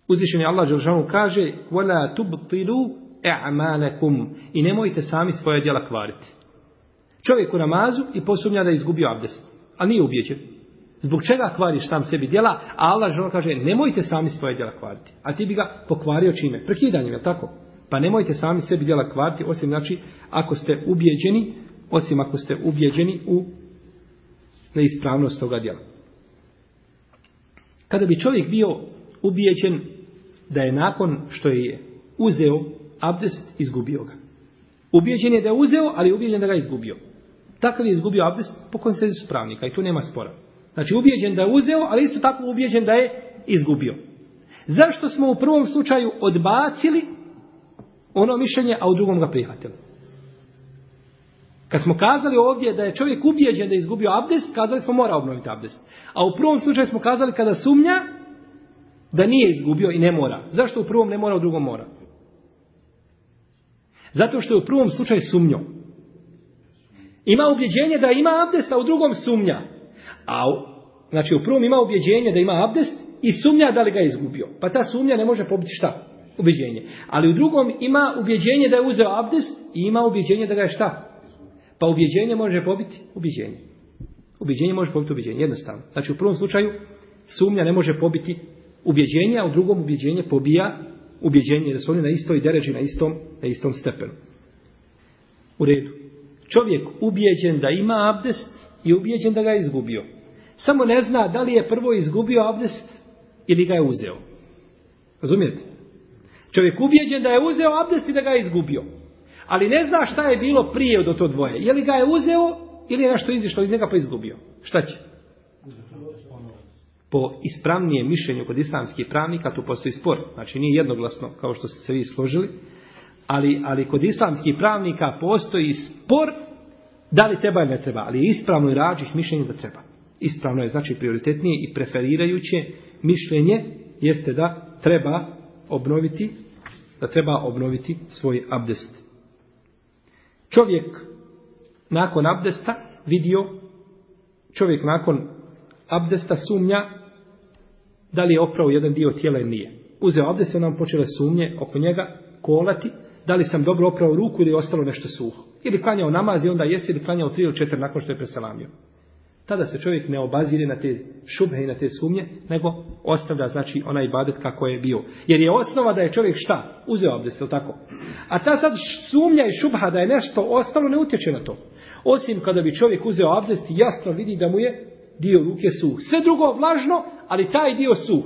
Uzvišen je Allah Đeržanu kaže وَلَا تُبْطِلُوا I nemojte sami svoje djela kvariti. Čovjek u namazu i posumnja da je izgubio abdest, a nije ubijeđen. Zbog čega kvariš sam sebi djela? A Allah žena kaže, nemojte sami svoje djela kvariti. A ti bi ga pokvario čime? Prekidanjem, je tako? Pa nemojte sami sebi djela kvariti, osim znači ako ste ubijeđeni, osim ako ste ubijeđeni u neispravnost toga djela. Kada bi čovjek bio ubijeđen da je nakon što je uzeo abdest, izgubio ga. Ubijeđen je da je uzeo, ali je da ga je izgubio. Takav je izgubio abdest po konsenzusu pravnika i tu nema spora. Znači ubijeđen da je uzeo, ali isto tako ubijeđen da je izgubio. Zašto smo u prvom slučaju odbacili ono mišljenje, a u drugom ga prihvatili? Kad smo kazali ovdje da je čovjek ubijeđen da je izgubio abdest, kazali smo mora obnoviti abdest. A u prvom slučaju smo kazali kada sumnja da nije izgubio i ne mora. Zašto u prvom ne mora, u drugom mora? Zato što je u prvom slučaju sumnjo. Ima ubjeđenje da ima abdest, a u drugom sumnja. A u, znači u prvom ima objeđenje da ima abdest i sumnja da li ga je izgubio. Pa ta sumnja ne može pobiti šta? Ubeđenje. Ali u drugom ima ubjeđenje da je uzeo abdest i ima objeđenje da ga je šta? Pa objeđenje može pobiti ubeđenje. Ubjeđenje može pobiti objeđenje. jednostavno. Znači u prvom slučaju sumnja ne može pobiti ubjeđenje, a u drugom ubeđenje pobija ubjeđenje, jer su oni na istoj dereži, na istom, na istom stepenu. U redu. Čovjek ubijeđen da ima abdest, i ubijeđen da ga je izgubio. Samo ne zna da li je prvo izgubio abdest ili ga je uzeo. Razumijete? Čovjek ubijeđen da je uzeo abdest i da ga je izgubio. Ali ne zna šta je bilo prije od to dvoje. Je li ga je uzeo ili je nešto izišlo iz njega pa izgubio. Šta će? Po ispravnijem mišljenju kod islamskih pravnika tu postoji spor. Znači nije jednoglasno kao što ste se vi složili. Ali, ali kod islamskih pravnika postoji spor da li treba ili ne treba, ali je ispravno i rađih mišljenje da treba. Ispravno je znači prioritetnije i preferirajuće mišljenje jeste da treba obnoviti da treba obnoviti svoj abdest. Čovjek nakon abdesta vidio, čovjek nakon abdesta sumnja da li je oprao jedan dio tijela ili nije. Uzeo abdest i nam počele sumnje oko njega kolati, da li sam dobro oprao ruku ili je ostalo nešto suho. Ili klanjao namaz i onda jesi, ili klanjao tri ili četiri nakon što je preselamio. Tada se čovjek ne obazire na te šubhe i na te sumnje, nego ostavlja znači onaj ibadet kako je bio. Jer je osnova da je čovjek šta? Uzeo abdest, ili tako? A ta sad sumnja i šubha da je nešto ostalo ne utječe na to. Osim kada bi čovjek uzeo abdest i jasno vidi da mu je dio ruke suh. Sve drugo vlažno, ali taj dio suh.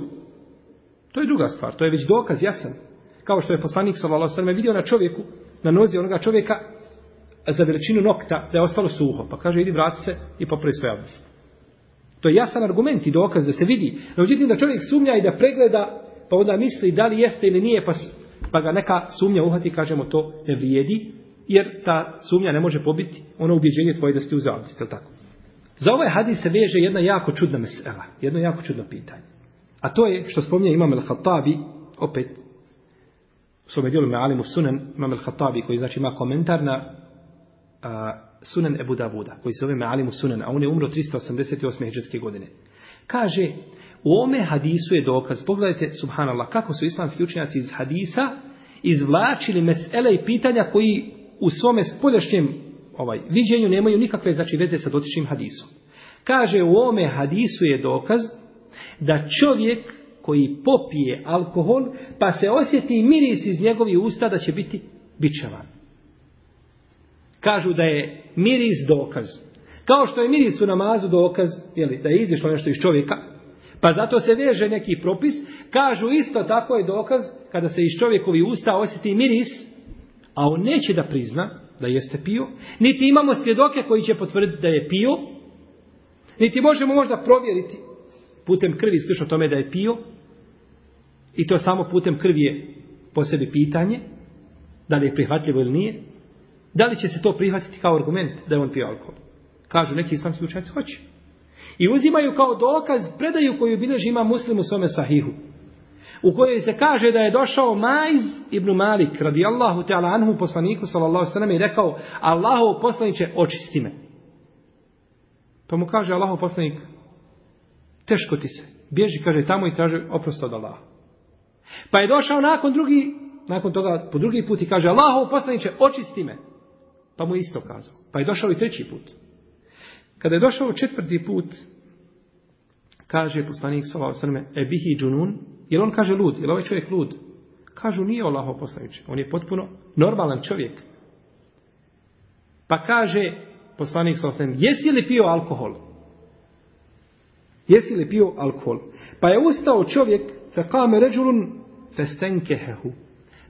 To je druga stvar, to je već dokaz jasan. Kao što je poslanik sallallahu vidio na čovjeku, na nozi onoga čovjeka za veličinu nokta da je ostalo suho. Pa kaže, idi vrati se i popravi svoj abdest. To je jasan argument i dokaz da se vidi. No, međutim, da čovjek sumnja i da pregleda, pa onda misli da li jeste ili nije, pa, pa ga neka sumnja uhati, kažemo, to ne vrijedi, jer ta sumnja ne može pobiti ono ubjeđenje tvoje da ste u zavljesti, tako? Za ovaj hadis se veže jedna jako čudna mesela, jedno jako čudno pitanje. A to je što spominje Imam al-Hatabi, opet u svome dijelu Me'alimu Sunan, Imam al-Hatabi koji znači ima komentar na a, Sunan Ebu Davuda, koji se zove Mealimu Sunan, a on je umro 388. heđarske godine. Kaže, u ome hadisu je dokaz, pogledajte, subhanallah, kako su islamski učenjaci iz hadisa izvlačili mesele i pitanja koji u svome spoljašnjem ovaj, viđenju nemaju nikakve znači, veze sa dotičnim hadisom. Kaže, u ome hadisu je dokaz da čovjek koji popije alkohol, pa se osjeti miris iz njegovih usta da će biti bičevan. Kažu da je miris dokaz. Kao što je miris u namazu dokaz, jeli, da je izišlo nešto iz čovjeka, pa zato se veže neki propis, kažu isto tako je dokaz kada se iz čovjekovi usta osjeti miris, a on neće da prizna da jeste pio, niti imamo svjedoke koji će potvrditi da je pio, niti možemo možda provjeriti putem krvi slično tome da je pio, i to samo putem krvi je po sebi pitanje, da li je prihvatljivo ili nije, da li će se to prihvatiti kao argument da je on pio alkohol? Kažu neki islamski učenjaci hoće. I uzimaju kao dokaz predaju koju bilježi ima muslim u svome sahihu. U kojoj se kaže da je došao Majz ibn Malik radijallahu ta'ala anhu poslaniku sallallahu sallam i rekao Allahov će očisti me. Pa mu kaže Allahu poslanik teško ti se. Bježi kaže tamo i kaže oprost od Allaha. Pa je došao nakon drugi nakon toga po drugi put i kaže Allahov će očisti me. Pa mu je isto kazao. Pa je došao i treći put. Kada je došao četvrti put, kaže poslanik Salao Srme, srme, ebihi džunun, jer on kaže lud, jer ovaj čovjek lud. Kažu nije Allaho poslaniče, on je potpuno normalan čovjek. Pa kaže poslanik Salao srme, jesi li pio alkohol? Jesi li pio alkohol? Pa je ustao čovjek, kame ređulun, fe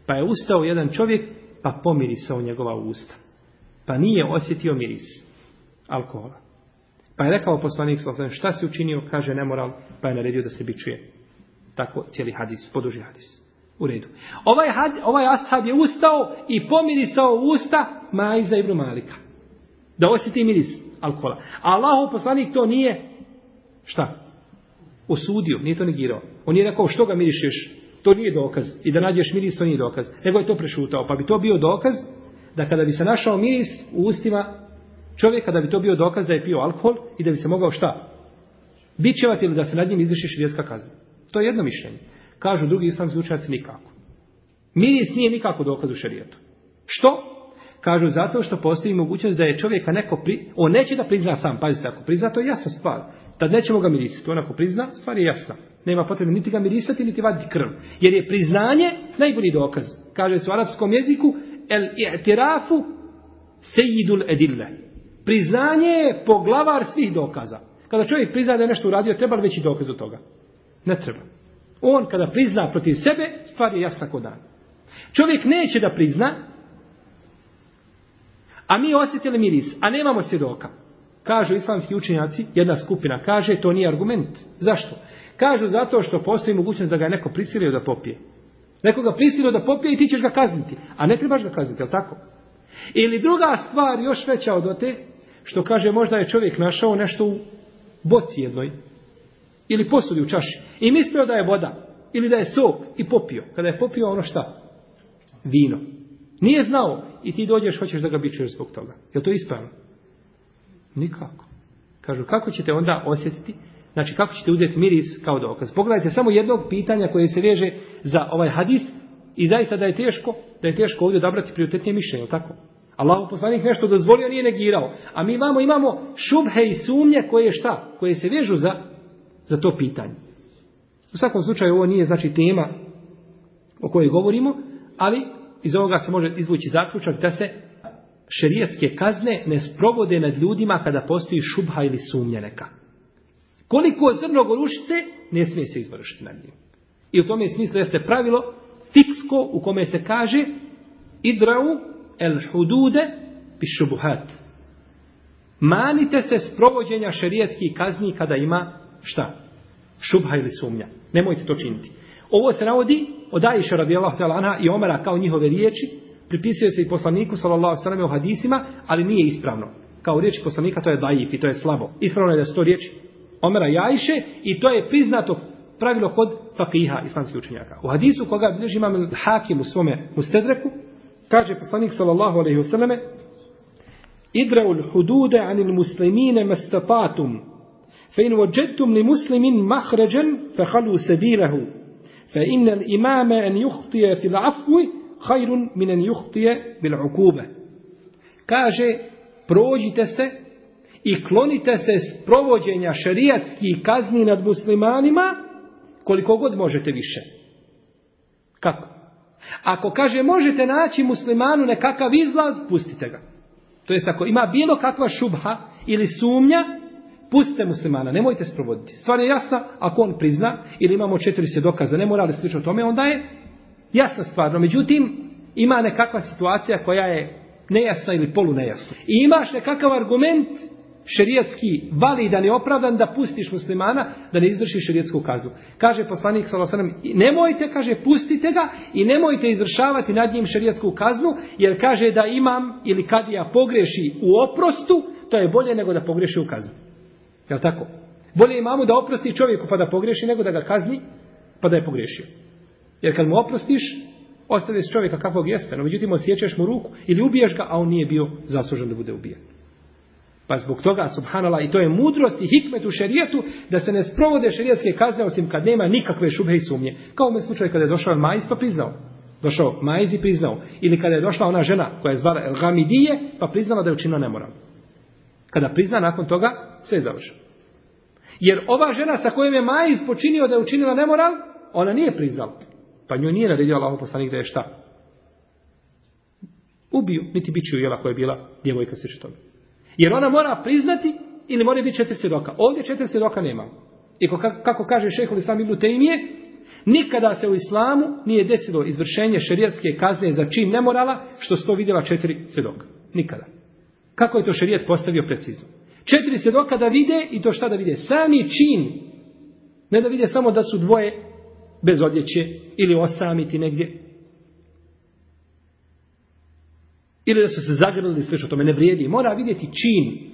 Pa je ustao jedan čovjek, pa pomirisao njegova usta pa nije osjetio miris alkohola. Pa je rekao poslanik sa šta si učinio, kaže ne nemoral, pa je naredio da se bičuje. Tako cijeli hadis, poduži hadis. U redu. Ovaj, had, ovaj ashab je ustao i pomirisao usta Majza i Malika. Da osjeti miris alkohola. A Allahov poslanik to nije, šta? Osudio, nije to negirao. On je rekao što ga mirišeš, to nije dokaz. I da nađeš miris, to nije dokaz. Nego je to prešutao. Pa bi to bio dokaz da kada bi se našao miris u ustima čovjeka da bi to bio dokaz da je pio alkohol i da bi se mogao šta? Bićevati ili da se nad njim izvrši širijetska kazna. To je jedno mišljenje. Kažu drugi islamski učenjaci nikako. Miris nije nikako dokaz u širijetu. Što? Kažu zato što postoji mogućnost da je čovjeka neko pri... On neće da prizna sam, pazite, ako prizna, to je jasna stvar. Tad nećemo ga mirisati. On ako prizna, stvar je jasna. Nema potrebe niti ga mirisati, niti vaditi krv. Jer je priznanje najbolji dokaz. Kaže se u arapskom jeziku, el i'tirafu sejidul edille. Priznanje je poglavar svih dokaza. Kada čovjek prizna da je nešto uradio, treba li veći dokaz od toga? Ne treba. On kada prizna protiv sebe, stvar je jasna kod dan. Čovjek neće da prizna, a mi osjetili miris, a nemamo svjedoka. Kažu islamski učenjaci, jedna skupina kaže, to nije argument. Zašto? Kažu zato što postoji mogućnost da ga je neko prisilio da popije. Nekoga prisilio da popije i ti ćeš ga kazniti. A ne trebaš ga kazniti, jel tako? Ili druga stvar još veća od te, što kaže možda je čovjek našao nešto u boci jednoj. Ili posudi u čaši. I mislio da je voda. Ili da je sok. I popio. Kada je popio ono šta? Vino. Nije znao. I ti dođeš, hoćeš da ga bičeš zbog toga. Je to ispravno? Nikako. Kažu, kako ćete onda osjetiti Znači, kako ćete uzeti miris kao dokaz? Pogledajte samo jednog pitanja koje se veže za ovaj hadis i zaista da je teško, da je teško ovdje odabrati prioritetnije mišljenje, tako? Allah poslanik nešto dozvolio, nije negirao. A mi imamo, imamo šubhe i sumnje koje je šta? Koje se vežu za, za to pitanje. U svakom slučaju ovo nije znači tema o kojoj govorimo, ali iz ovoga se može izvući zaključak da se šerijatske kazne ne sprovode nad ljudima kada postoji šubha ili sumnja neka. Koliko zrno rušite ne smije se izvršiti na njim. I u tome smislu jeste pravilo fiksko u kome se kaže idrau el hudude pišubuhat. Manite se provođenja šerijetskih kazni kada ima šta? Šubha ili sumnja. Nemojte to činiti. Ovo se navodi od Aisha radijallahu ta'ala i Omara kao njihove riječi. Pripisuje se i poslaniku sallallahu u hadisima, ali nije ispravno. Kao riječ poslanika to je daif i to je slabo. Ispravno je da se to riječi Omera Jajše i to je priznato pravilo kod fakiha islamskih učenjaka. U hadisu koga bilježi imam hakim u svome mustedreku, kaže poslanik sallallahu alaihi vseleme Idraul hudude anil muslimine mastapatum fe in vođetum li muslimin mahređen fe halu sebilehu fe innel imame en juhtije fil afvi hajrun min an juhtije bil ukube. Kaže, prođite se i klonite se s provođenja šerijatskih kazni nad muslimanima koliko god možete više. Kako? Ako kaže možete naći muslimanu nekakav izlaz, pustite ga. To jest ako ima bilo kakva šubha ili sumnja, pustite muslimana, nemojte sprovoditi. Stvar je jasna, ako on prizna, ili imamo četiri se dokaza, ne mora li slično tome, onda je jasna stvar. No, međutim, ima nekakva situacija koja je nejasna ili polunejasna. I imaš nekakav argument šerijatski validan i opravdan da pustiš muslimana da ne izvrši šerijatsku kaznu. Kaže poslanik sallallahu nemojte kaže pustite ga i nemojte izvršavati nad njim šerijatsku kaznu jer kaže da imam ili kadija pogreši u oprostu, to je bolje nego da pogreši u kazni. Jel tako? Bolje imamo da oprosti čovjeku pa da pogreši nego da ga kazni pa da je pogrešio. Jer kad mu oprostiš, ostaviš čovjeka kakvog jeste, no međutim osjećaš mu ruku ili ubiješ ga, a on nije bio zaslužen da bude ubijen. Pa zbog toga, subhanala, i to je mudrost i hikmet u šerijetu, da se ne sprovode šerijetske kazne, osim kad nema nikakve šubhe i sumnje. Kao u slučaju kada je došao majz pa priznao. Došao majz i priznao. Ili kada je došla ona žena koja je zvala El pa priznala da je učinila nemoral. Kada prizna nakon toga, sve je Jer ova žena sa kojom je majz počinio da je učinila nemoral, ona nije priznala. Pa nju nije naredio Allah poslanik da je šta? Ubiju, niti ću jela koja je bila djevojka sliče tome. Jer ona mora priznati ili mora biti četiri svjedoka. Ovdje četiri svjedoka nema. I kako kaže šehol Islam Ibn Tejmije, nikada se u islamu nije desilo izvršenje šerijatske kazne za čin nemorala što sto vidjela četiri svjedoka. Nikada. Kako je to šerijat postavio precizno? Četiri svjedoka da vide i to šta da vide? Sami čin. Ne da vide samo da su dvoje bez odjeće ili osamiti negdje. Ili da su se sve što tome, ne vrijedi. Mora vidjeti čin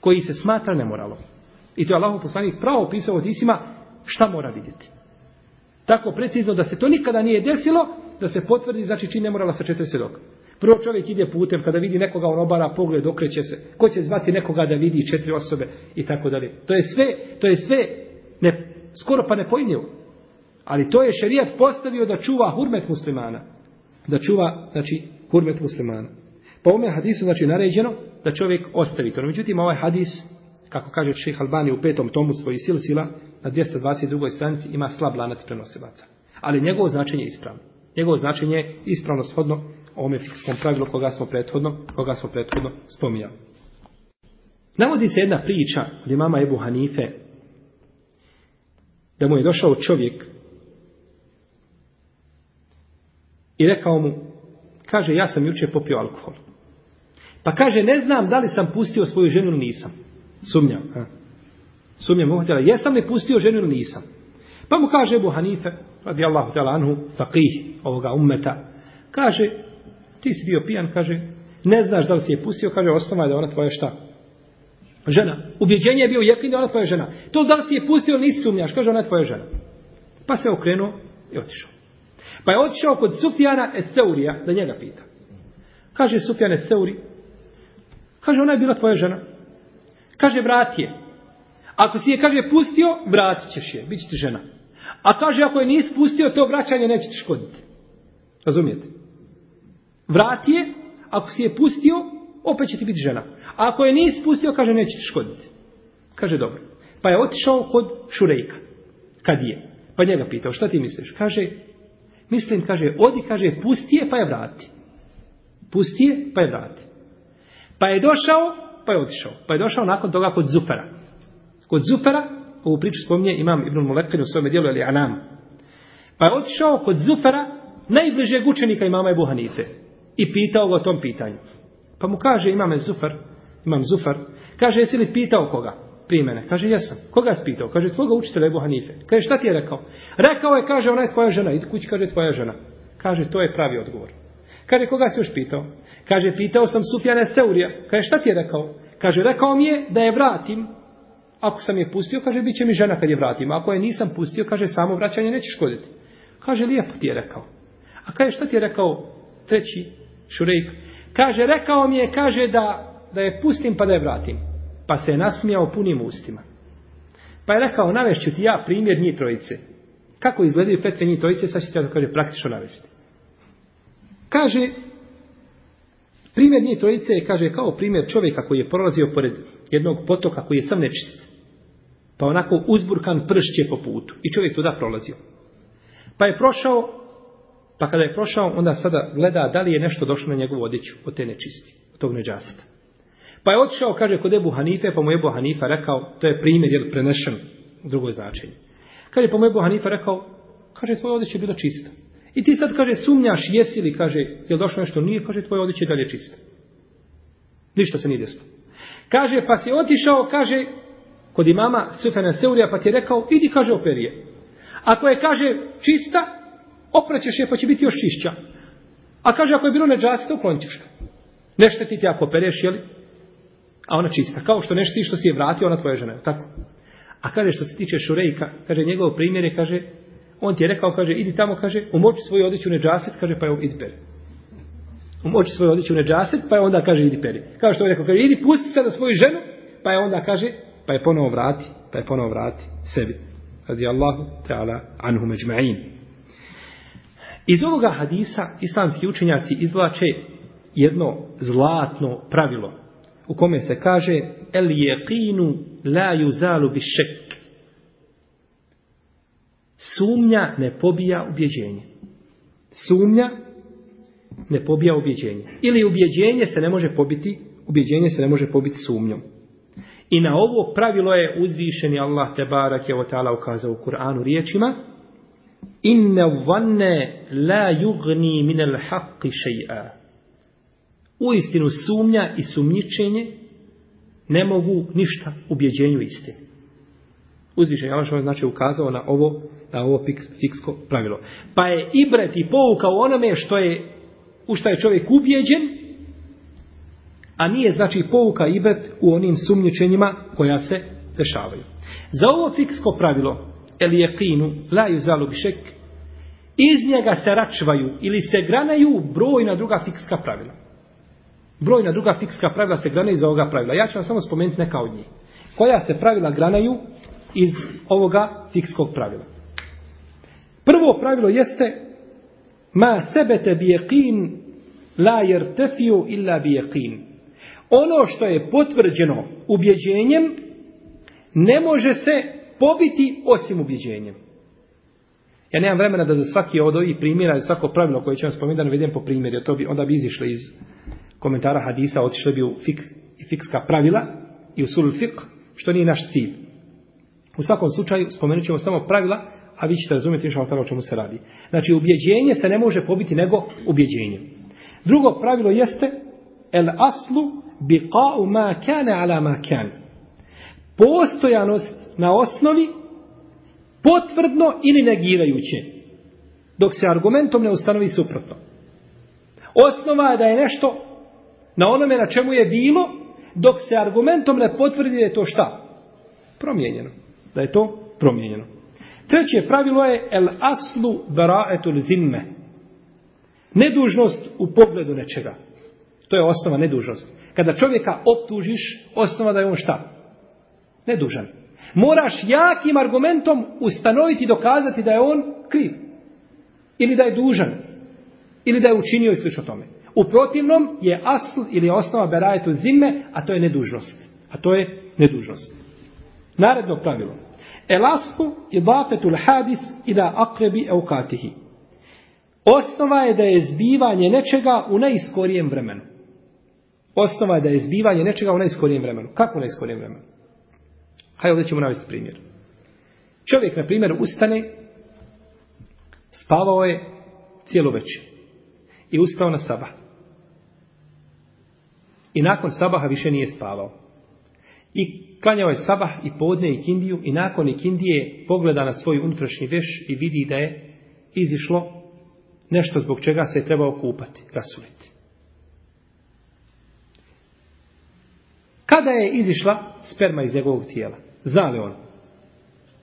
koji se smatra nemoralom. I to je Allahov poslanik pravo pisao od Isima šta mora vidjeti. Tako precizno da se to nikada nije desilo, da se potvrdi znači čin nemorala sa četiri svjedoka. Prvo čovjek ide putem, kada vidi nekoga on obara pogled, okreće se. Ko će zvati nekoga da vidi četiri osobe i tako dalje. To je sve, to je sve ne, skoro pa nepojmljivo. Ali to je šerijat postavio da čuva hurmet muslimana. Da čuva, znači, hurmet muslimana. Po ovome hadisu znači naređeno da čovjek ostavi to. međutim, ovaj hadis, kako kaže Šejh Albani u petom tomu svojih sila, na 222. stranici ima slab lanac prenosilaca. Ali njegovo značenje je ispravno. Njegovo značenje je ispravno shodno ovome fikskom pravilu koga smo prethodno, koga smo prethodno spominjali. Navodi se jedna priča od imama Ebu Hanife da mu je došao čovjek i rekao mu Kaže, ja sam jučer popio alkohol. Pa kaže, ne znam da li sam pustio svoju ženu ili nisam. Sumnjam. sumnjam Sumnjam, htjela, jesam li pustio ženu ili nisam. Pa mu kaže Ebu Hanife, radi Allahu ta'ala anhu, faqih ovoga ummeta, kaže, ti si bio pijan, kaže, ne znaš da li si je pustio, kaže, osnova je da ona tvoja šta? Žena. Ubjeđenje je bio jekin da ona tvoja žena. To da li si je pustio, nisi sumnjaš, kaže, ona je tvoja žena. Pa se okrenuo i otišao. Pa je otišao kod Sufijana Eseurija da njega pita. Kaže Sufjan Eseuri, kaže ona je bila tvoja žena. Kaže vrati je. Ako si je, kaže, pustio, vratit ćeš je, bit ti žena. A kaže, ako je nisi pustio, to vraćanje neće ti škoditi. Razumijete? Vrati je, ako si je pustio, opet će ti biti žena. A ako je nisi pustio, kaže, neće ti škoditi. Kaže, dobro. Pa je otišao kod Šurejka. Kad je? Pa njega pitao, šta ti misliš? Kaže, Mislim, kaže, odi, kaže, pusti je pa je vrati. Pusti je pa je vrati. Pa je došao, pa je otišao. Pa je došao nakon toga kod Zufara. Kod Zufera, ovu priču spominje imam Ibn Mulekin u svome dijelu, ali Anam. Pa je otišao kod Zufara, najbližeg učenika imama je Buhanite. I pitao ga o tom pitanju. Pa mu kaže imam Zufer, imam Zufar, kaže jesi li pitao koga? primene? Kaže, jesam. Koga si pitao? Kaže, svoga učitelja Ebu Hanife. Kaže, šta ti je rekao? Rekao je, kaže, ona je tvoja žena. Idi kući, kaže, tvoja žena. Kaže, to je pravi odgovor. Kaže, koga si još pitao? Kaže, pitao sam Sufjana Ceurija. Kaže, šta ti je rekao? Kaže, rekao mi je da je vratim. Ako sam je pustio, kaže, bit će mi žena kad je vratim. Ako je nisam pustio, kaže, samo vraćanje neće škoditi. Kaže, lijepo ti je rekao. A kaže, šta ti je rekao treći šurejk? Kaže, rekao mi je, kaže, da, da je pustim pa da je vratim. Pa se je nasmijao punim ustima. Pa je rekao, navešću ti ja primjer njih trojice. Kako izgledaju fetve njih trojice, sad ću ti ja kaže, praktično navesti. Kaže, primjer njih trojice je, kaže, kao primjer čovjeka koji je prolazio pored jednog potoka koji je sam nečist. Pa onako uzburkan pršće po putu. I čovjek tuda prolazio. Pa je prošao, pa kada je prošao, onda sada gleda da li je nešto došlo na njegovu odjeću od te nečisti, od tog neđaseta. Pa je otišao, kaže, kod Ebu Hanife, pa mu Ebu Hanifa rekao, to je primjer, jer prenešen drugo značenje. Kaže, pa mu Ebu Hanifa rekao, kaže, tvoje odjeće je bilo čisto. I ti sad, kaže, sumnjaš, jesi li, kaže, jel došlo nešto nije, kaže, tvoje odjeće je dalje čisto. Ništa se nije desilo. Kaže, pa si otišao, kaže, kod imama Sufana Seurija, pa ti je rekao, idi, kaže, operije. Ako je, kaže, čista, opraćeš je, pa će biti još čišća. A kaže, ako je bilo neđasito, uklonit ćeš ga. ti ti ako pereš, a ona čista. Kao što nešto ti što si je vratio, ona tvoja žena. Tako. A kaže što se tiče Šurejka, kaže njegov primjer je, kaže, on ti je rekao, kaže, idi tamo, kaže, umoči svoju odjeću neđaset, kaže, pa je idi peri. Umoči svoju odjeću neđaset, pa je onda, kaže, idi peri. Kao što je rekao, kaže, idi pusti sada svoju ženu, pa je onda, kaže, pa je ponovo vrati, pa je ponovo vrati sebi. Radi Allahu ta'ala anhu međma'in. Iz ovoga hadisa islamski učenjaci izvlače jedno zlatno pravilo u kome se kaže el jeqinu la yuzalu bi šek. Sumnja ne pobija ubjeđenje. Sumnja ne pobija ubjeđenje. Ili ubjeđenje se ne može pobiti, ubjeđenje se ne može pobiti sumnjom. I na ovo pravilo je uzvišeni Allah te barak je ukazao u Kur'anu riječima Inna vanne la yugni minel haqqi istinu, sumnja i sumnjičenje ne mogu ništa ubjeđenju istine. ja Allah što znači ukazao na ovo na ovo fiksko pravilo. Pa je ibret i pouka u onome što je u što je čovjek ubjeđen, a nije znači pouka ibret u onim sumnjičenjima koja se dešavaju. Za ovo fiksko pravilo je la laju bišek, iz njega se račvaju ili se granaju brojna druga fikska pravila. Brojna druga fikska pravila se grane iz ovoga pravila. Ja ću vam samo spomenuti neka od njih. Koja se pravila granaju iz ovoga fikskog pravila? Prvo pravilo jeste ma sebete bijekin la jertefiju illa bijekin. Ono što je potvrđeno ubjeđenjem ne može se pobiti osim ubjeđenjem. Ja nemam vremena da za svaki od ovih primjera i svako pravilo koje ću vam spomenuti da vidim po primjeru. to bi, onda bi izišli iz komentara hadisa otišli bi u fik, fikska pravila i u fik, što nije naš cilj. U svakom slučaju spomenut ćemo samo pravila, a vi ćete razumjeti što o čemu se radi. Znači, ubjeđenje se ne može pobiti nego ubjeđenje. Drugo pravilo jeste el aslu biqa'u ma kane ala ma kane. Postojanost na osnovi potvrdno ili negirajuće. Dok se argumentom ne ustanovi suprotno. Osnova je da je nešto na onome na čemu je bilo, dok se argumentom ne potvrdi da je to šta? Promijenjeno. Da je to promijenjeno. Treće pravilo je el aslu baraetul zimme. Nedužnost u pogledu nečega. To je osnova nedužnost. Kada čovjeka optužiš, osnova da je on šta? Nedužan. Moraš jakim argumentom ustanoviti i dokazati da je on kriv. Ili da je dužan. Ili da je učinio i slično tome. U protivnom je asl ili osnova berajetu zime, a to je nedužnost. A to je nedužnost. Naredno pravilo. Elasku i bafetul hadis i da akrebi eukatihi. Osnova je da je zbivanje nečega u najskorijem vremenu. Osnova je da je zbivanje nečega u najskorijem vremenu. Kako u najskorijem vremenu? Hajde ovdje ćemo navesti primjer. Čovjek, na primjer, ustane, spavao je cijelu večer i ustao na sabah. I nakon sabaha više nije spavao. I klanjao je sabah i podne i kindiju i nakon kindije pogleda na svoj unutrašnji veš i vidi da je izišlo nešto zbog čega se je trebao kupati, rasuliti. Kada je izišla sperma iz njegovog tijela? Zna li on?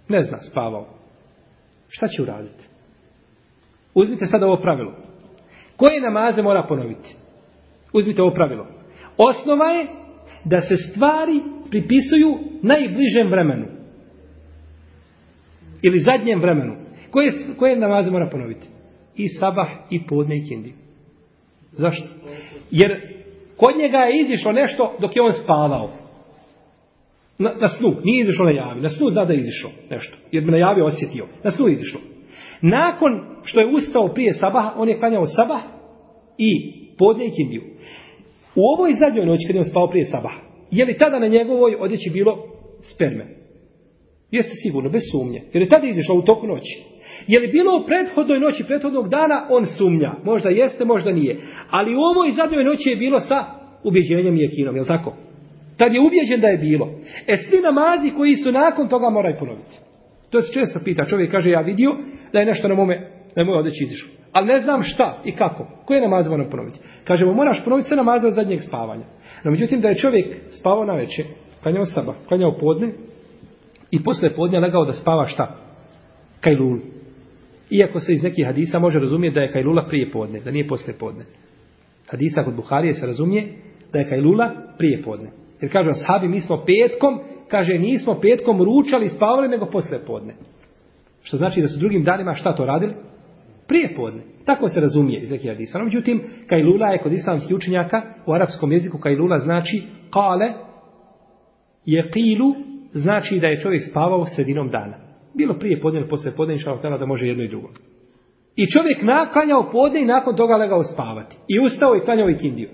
Ne zna, spavao. Šta će uraditi? Uzmite sada ovo pravilo. Koje namaze mora ponoviti? Uzmite ovo pravilo. Osnova je da se stvari pripisuju najbližem vremenu. Ili zadnjem vremenu. Koje, koje namaze mora ponoviti? I sabah, i podne, i kindi. Zašto? Jer kod njega je izišlo nešto dok je on spavao. Na, na snu, nije izišlo na javi. Na snu zna da je izišlo nešto. Jer bi na javi osjetio. Na snu je izišlo. Nakon što je ustao prije sabaha, on je klanjao sabah i podne i u ovoj zadnjoj noći, kad je on spao prije sabaha, je li tada na njegovoj odjeći bilo sperme? Jeste sigurno, bez sumnje. Jer je tada izišao u toku noći. Je li bilo u prethodnoj noći, prethodnog dana, on sumnja. Možda jeste, možda nije. Ali u ovoj zadnjoj noći je bilo sa ubjeđenjem i jekinom, je li tako? Tad je ubjeđen da je bilo. E svi namazi koji su nakon toga moraju ponoviti. To se često pita. Čovjek kaže, ja vidio da je nešto na mome moja odeći izišao. Ali ne znam šta i kako. Koje namaze moram ponoviti? Kažemo, moraš ponoviti sve namaze od zadnjeg spavanja. No, međutim, da je čovjek spavao na večer, klanjao saba, klanjao podne i posle podne legao da spava šta? Kajlulu. Iako se iz nekih hadisa može razumjeti da je Kajlula prije podne, da nije posle podne. Hadisa kod Buharije se razumije da je Kajlula prije podne. Jer kažu sahabi, mi smo petkom, kaže nismo petkom ručali i spavali nego posle podne. Što znači da su drugim danima šta to radili? Prije podne. Tako se razumije iz nekih hadisa. međutim, kajlula je kod islamskih učenjaka u arapskom jeziku kajlula znači kale je kilu znači da je čovjek spavao sredinom dana. Bilo prije podne ili poslije podne, inša da može jedno i drugo. I čovjek naklanjao podne i nakon toga legao spavati. I ustao i klanjao ikindiju.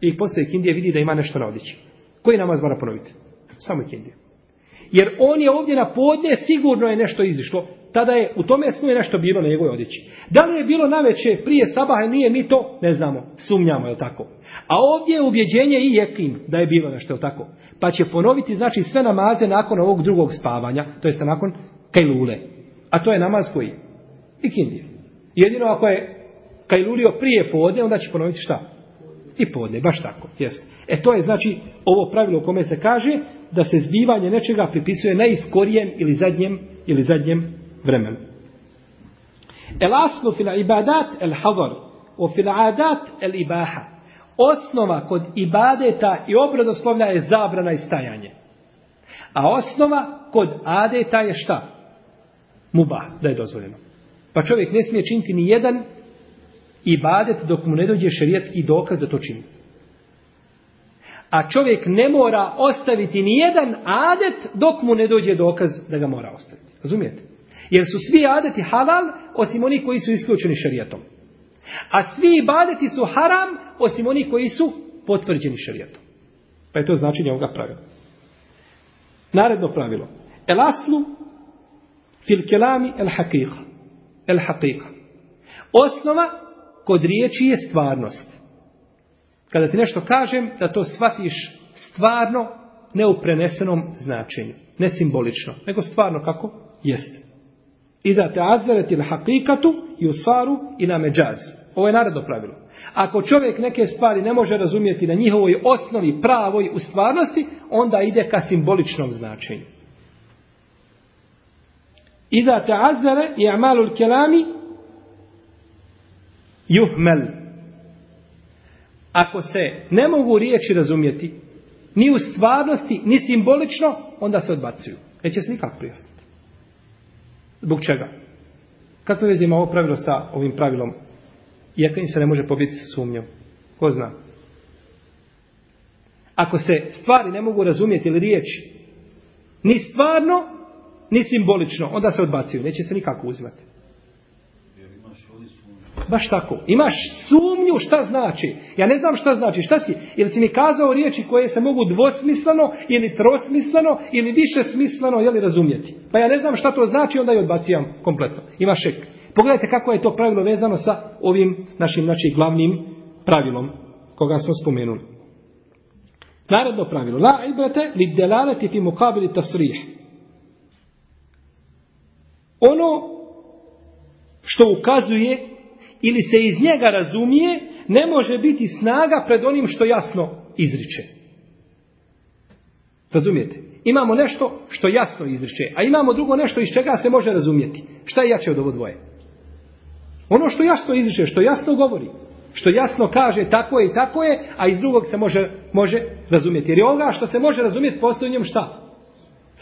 I poslije ikindije vidi da ima nešto na odjeći. Koji namaz mora ponoviti? Samo ikindiju. Jer on je ovdje na podne, sigurno je nešto izišlo tada je u tome snu nešto bilo na njegovoj odjeći. Da li je bilo večer prije sabaha nije, mi to ne znamo, sumnjamo, je tako? A ovdje je uvjeđenje i jekin da je bilo nešto, je tako? Pa će ponoviti, znači, sve namaze nakon ovog drugog spavanja, to jeste nakon kajlule. A to je namaz koji? Ikindija. Jedino ako je kajlulio prije podne, onda će ponoviti šta? I podne, baš tako, jeste. E to je znači ovo pravilo u kome se kaže da se zbivanje nečega pripisuje najskorijem ili zadnjem ili zadnjem vremenu. El el o el ibaha. Osnova kod ibadeta i obradoslovlja je zabrana i stajanje. A osnova kod adeta je šta? Muba da je dozvoljeno. Pa čovjek ne smije činiti ni jedan ibadet dok mu ne dođe šerijetski dokaz da to čini. A čovjek ne mora ostaviti ni jedan adet dok mu ne dođe dokaz da ga mora ostaviti. Razumijete? Jer su svi adeti halal, osim onih koji su isključeni šarijetom. A svi ibadeti su haram, osim onih koji su potvrđeni šarijetom. Pa je to značenje ovoga pravila. Naredno pravilo. El aslu fil kelami el haqiqa. El haqiqa. Osnova kod riječi je stvarnost. Kada ti nešto kažem, da to shvatiš stvarno, ne u prenesenom značenju. Ne simbolično, nego stvarno kako jeste. I da te il hakikatu i usaru i na međaz. Ovo je naredno pravilo. Ako čovjek neke stvari ne može razumjeti na njihovoj osnovi pravoj u stvarnosti, onda ide ka simboličnom značenju. I te azare i amalul kelami juhmel. Ako se ne mogu riječi razumjeti, ni u stvarnosti, ni simbolično, onda se odbacuju. Neće se nikak prijati. Zbog čega? Kakve veze ima ovo pravilo sa ovim pravilom? Iako im se ne može pobiti sumnjom. Ko zna? Ako se stvari ne mogu razumjeti ili riječi, ni stvarno, ni simbolično, onda se odbacuju. Neće se nikako uzimati. Baš tako. Imaš sumnju šta znači. Ja ne znam šta znači. Šta si? Jel si mi kazao riječi koje se mogu dvosmisleno ili trosmisleno ili više smisleno jeli, razumjeti. Pa ja ne znam šta to znači, onda je odbacijam kompletno. Ima šek. Pogledajte kako je to pravilo vezano sa ovim našim znači, glavnim pravilom koga smo spomenuli. Naredno pravilo. La ibrate li delaleti fi Ono što ukazuje ili se iz njega razumije, ne može biti snaga pred onim što jasno izriče. Razumijete? Imamo nešto što jasno izriče, a imamo drugo nešto iz čega se može razumjeti. Šta je jače od ovo dvoje? Ono što jasno izriče, što jasno govori, što jasno kaže tako je i tako je, a iz drugog se može, može razumjeti. Jer je ovoga što se može razumjeti postoji u njem šta?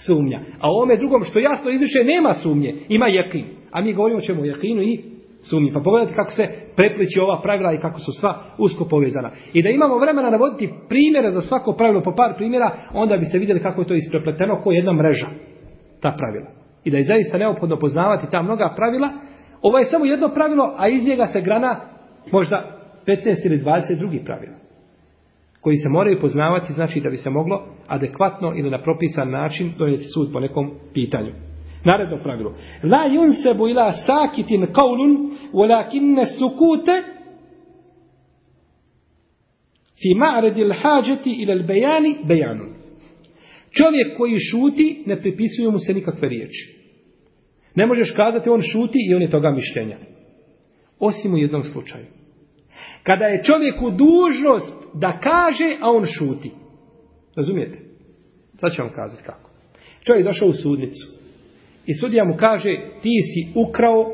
Sumnja. A u ovome drugom što jasno izriče nema sumnje, ima jekin. A mi govorimo o čemu? Jekinu i sumnji. Pa pogledajte kako se prepliči ova pravila i kako su sva usko povezana. I da imamo vremena navoditi primjere za svako pravilo po par primjera, onda biste vidjeli kako je to isprepleteno, ko jedna mreža, ta pravila. I da je zaista neophodno poznavati ta mnoga pravila. Ovo je samo jedno pravilo, a iz njega se grana možda 15 ili 20 drugih pravila koji se moraju poznavati, znači da bi se moglo adekvatno ili na propisan način donijeti sud po nekom pitanju. Naredno pravilo. La ila sakitin walakinne sukute fi ma'redi l'hađeti ila l'bejani bejanun. Čovjek koji šuti ne pripisuju mu se nikakve riječi. Ne možeš kazati on šuti i on je toga mišljenja. Osim u jednom slučaju. Kada je čovjeku dužnost da kaže, a on šuti. Razumijete? Sad ću vam kazati kako. Čovjek došao u sudnicu. I sudija mu kaže, ti si ukrao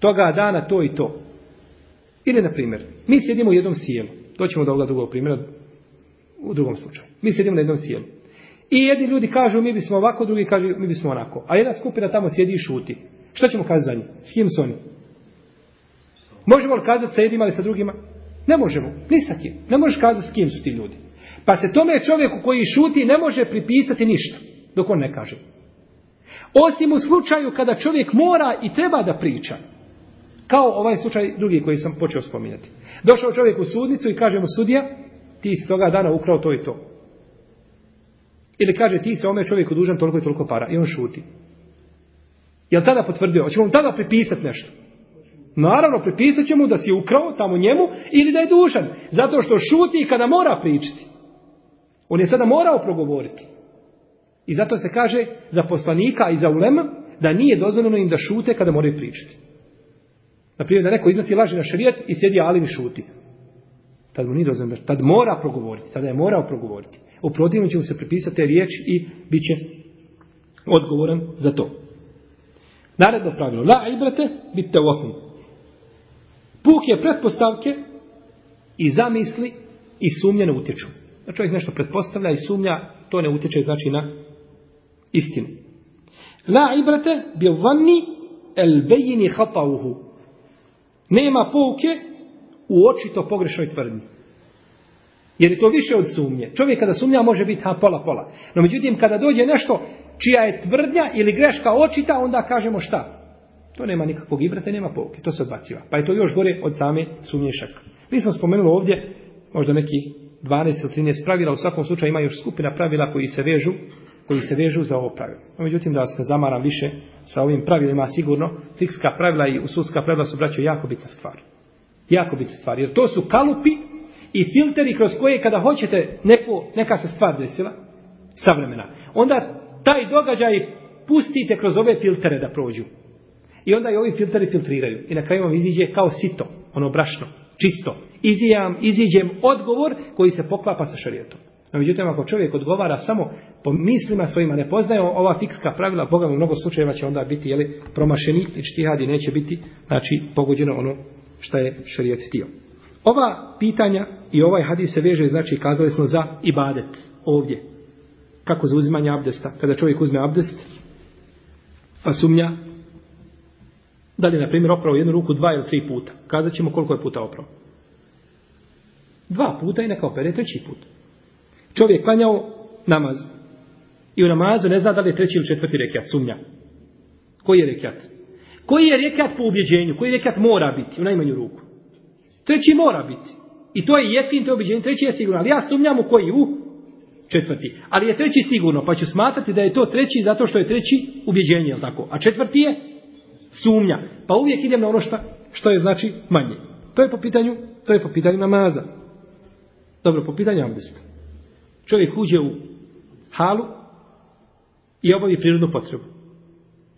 toga dana to i to. Ili, na primjer, mi sjedimo u jednom sjelu. To ćemo do ovoga drugog primjera u drugom slučaju. Mi sjedimo na jednom sjelu. I jedni ljudi kažu mi bismo ovako, drugi kažu mi bismo onako. A jedna skupina tamo sjedi i šuti. Što ćemo kazati za njih? S kim su oni? Možemo li kazati sa jednima ili sa drugima? Ne možemo. Ni kim. Ne možeš kazati s kim su ti ljudi. Pa se tome čovjeku koji šuti ne može pripisati ništa dok on ne kaže. Osim u slučaju kada čovjek mora i treba da priča. Kao ovaj slučaj drugi koji sam počeo spominjati. Došao čovjek u sudnicu i kaže mu sudija, ti si toga dana ukrao to i to. Ili kaže ti se ome čovjeku dužan toliko i toliko para. I on šuti. Jel tada potvrdio? Hoćemo mu tada pripisati nešto? Naravno, pripisat ćemo mu da si ukrao tamo njemu ili da je dužan. Zato što šuti kada mora pričati. On je sada morao progovoriti. I zato se kaže za poslanika i za ulema da nije dozvoljeno im da šute kada moraju pričati. Na primjer, da neko iznosi laži na šrijet i sjedi alim i šuti. Tad mu nije dozvoljeno, tad mora progovoriti, tada je morao progovoriti. U će mu se pripisati te riječi i bit će odgovoran za to. Naredno pravilo. La ibrate bit tawafum. Puk je pretpostavke i zamisli i sumnje ne utječu. Da čovjek nešto pretpostavlja i sumnja, to ne utječe znači na istinu. La ibrate bil vanni el bejini hatauhu. Nema pouke u očito pogrešnoj tvrdnji. Jer je to više od sumnje. Čovjek kada sumnja može biti ha, pola pola. No međutim kada dođe nešto čija je tvrdnja ili greška očita onda kažemo šta? To nema nikakvog ibrate, nema pouke. To se odbaciva. Pa je to još gore od same sumnje šak. Mi smo spomenuli ovdje možda nekih 12 ili 13 pravila, u svakom slučaju ima još skupina pravila koji se vežu koji se vežu za ovo pravilo. međutim, da se zamaram više sa ovim pravilima, sigurno, fikska pravila i usulska pravila su, braćo, jako bitna stvar. Jako bitna stvar, jer to su kalupi i filteri kroz koje kada hoćete neka se stvar desila, savremena, onda taj događaj pustite kroz ove filtere da prođu. I onda i ovi filteri filtriraju. I na kraju vam iziđe kao sito, ono brašno, čisto. Izijam, iziđem odgovor koji se poklapa sa šarijetom. No, međutim, ako čovjek odgovara samo po mislima svojima, ne poznaje ova fikska pravila, Boga u mnogo slučajeva će onda biti jeli, promašeni i čtihadi neće biti, znači, pogođeno ono što je šarijet htio. Ova pitanja i ovaj hadis se veže, znači, kazali smo za ibadet ovdje. Kako za uzimanje abdesta? Kada čovjek uzme abdest, pa sumnja da li, na primjer, oprao jednu ruku dva ili tri puta. Kazat ćemo koliko je puta oprao. Dva puta i neka opere treći put čovjek klanjao namaz i u namazu ne zna da li je treći ili četvrti rekiat, sumnja. Koji je rekat? Koji je rekiat po ubjeđenju? Koji rekiat mora biti u najmanju ruku? Treći mora biti. I to je jefin to je ubjeđenje. Treći je sigurno. Ali ja sumnjam u koji? U četvrti. Ali je treći sigurno, pa ću smatrati da je to treći zato što je treći ubjeđenje, jel tako? A četvrti je sumnja. Pa uvijek idem na ono što je znači manje. To je po pitanju, to je po pitanju namaza. Dobro, po pitanju abdesta. Čovjek uđe u halu i obavi prirodnu potrebu.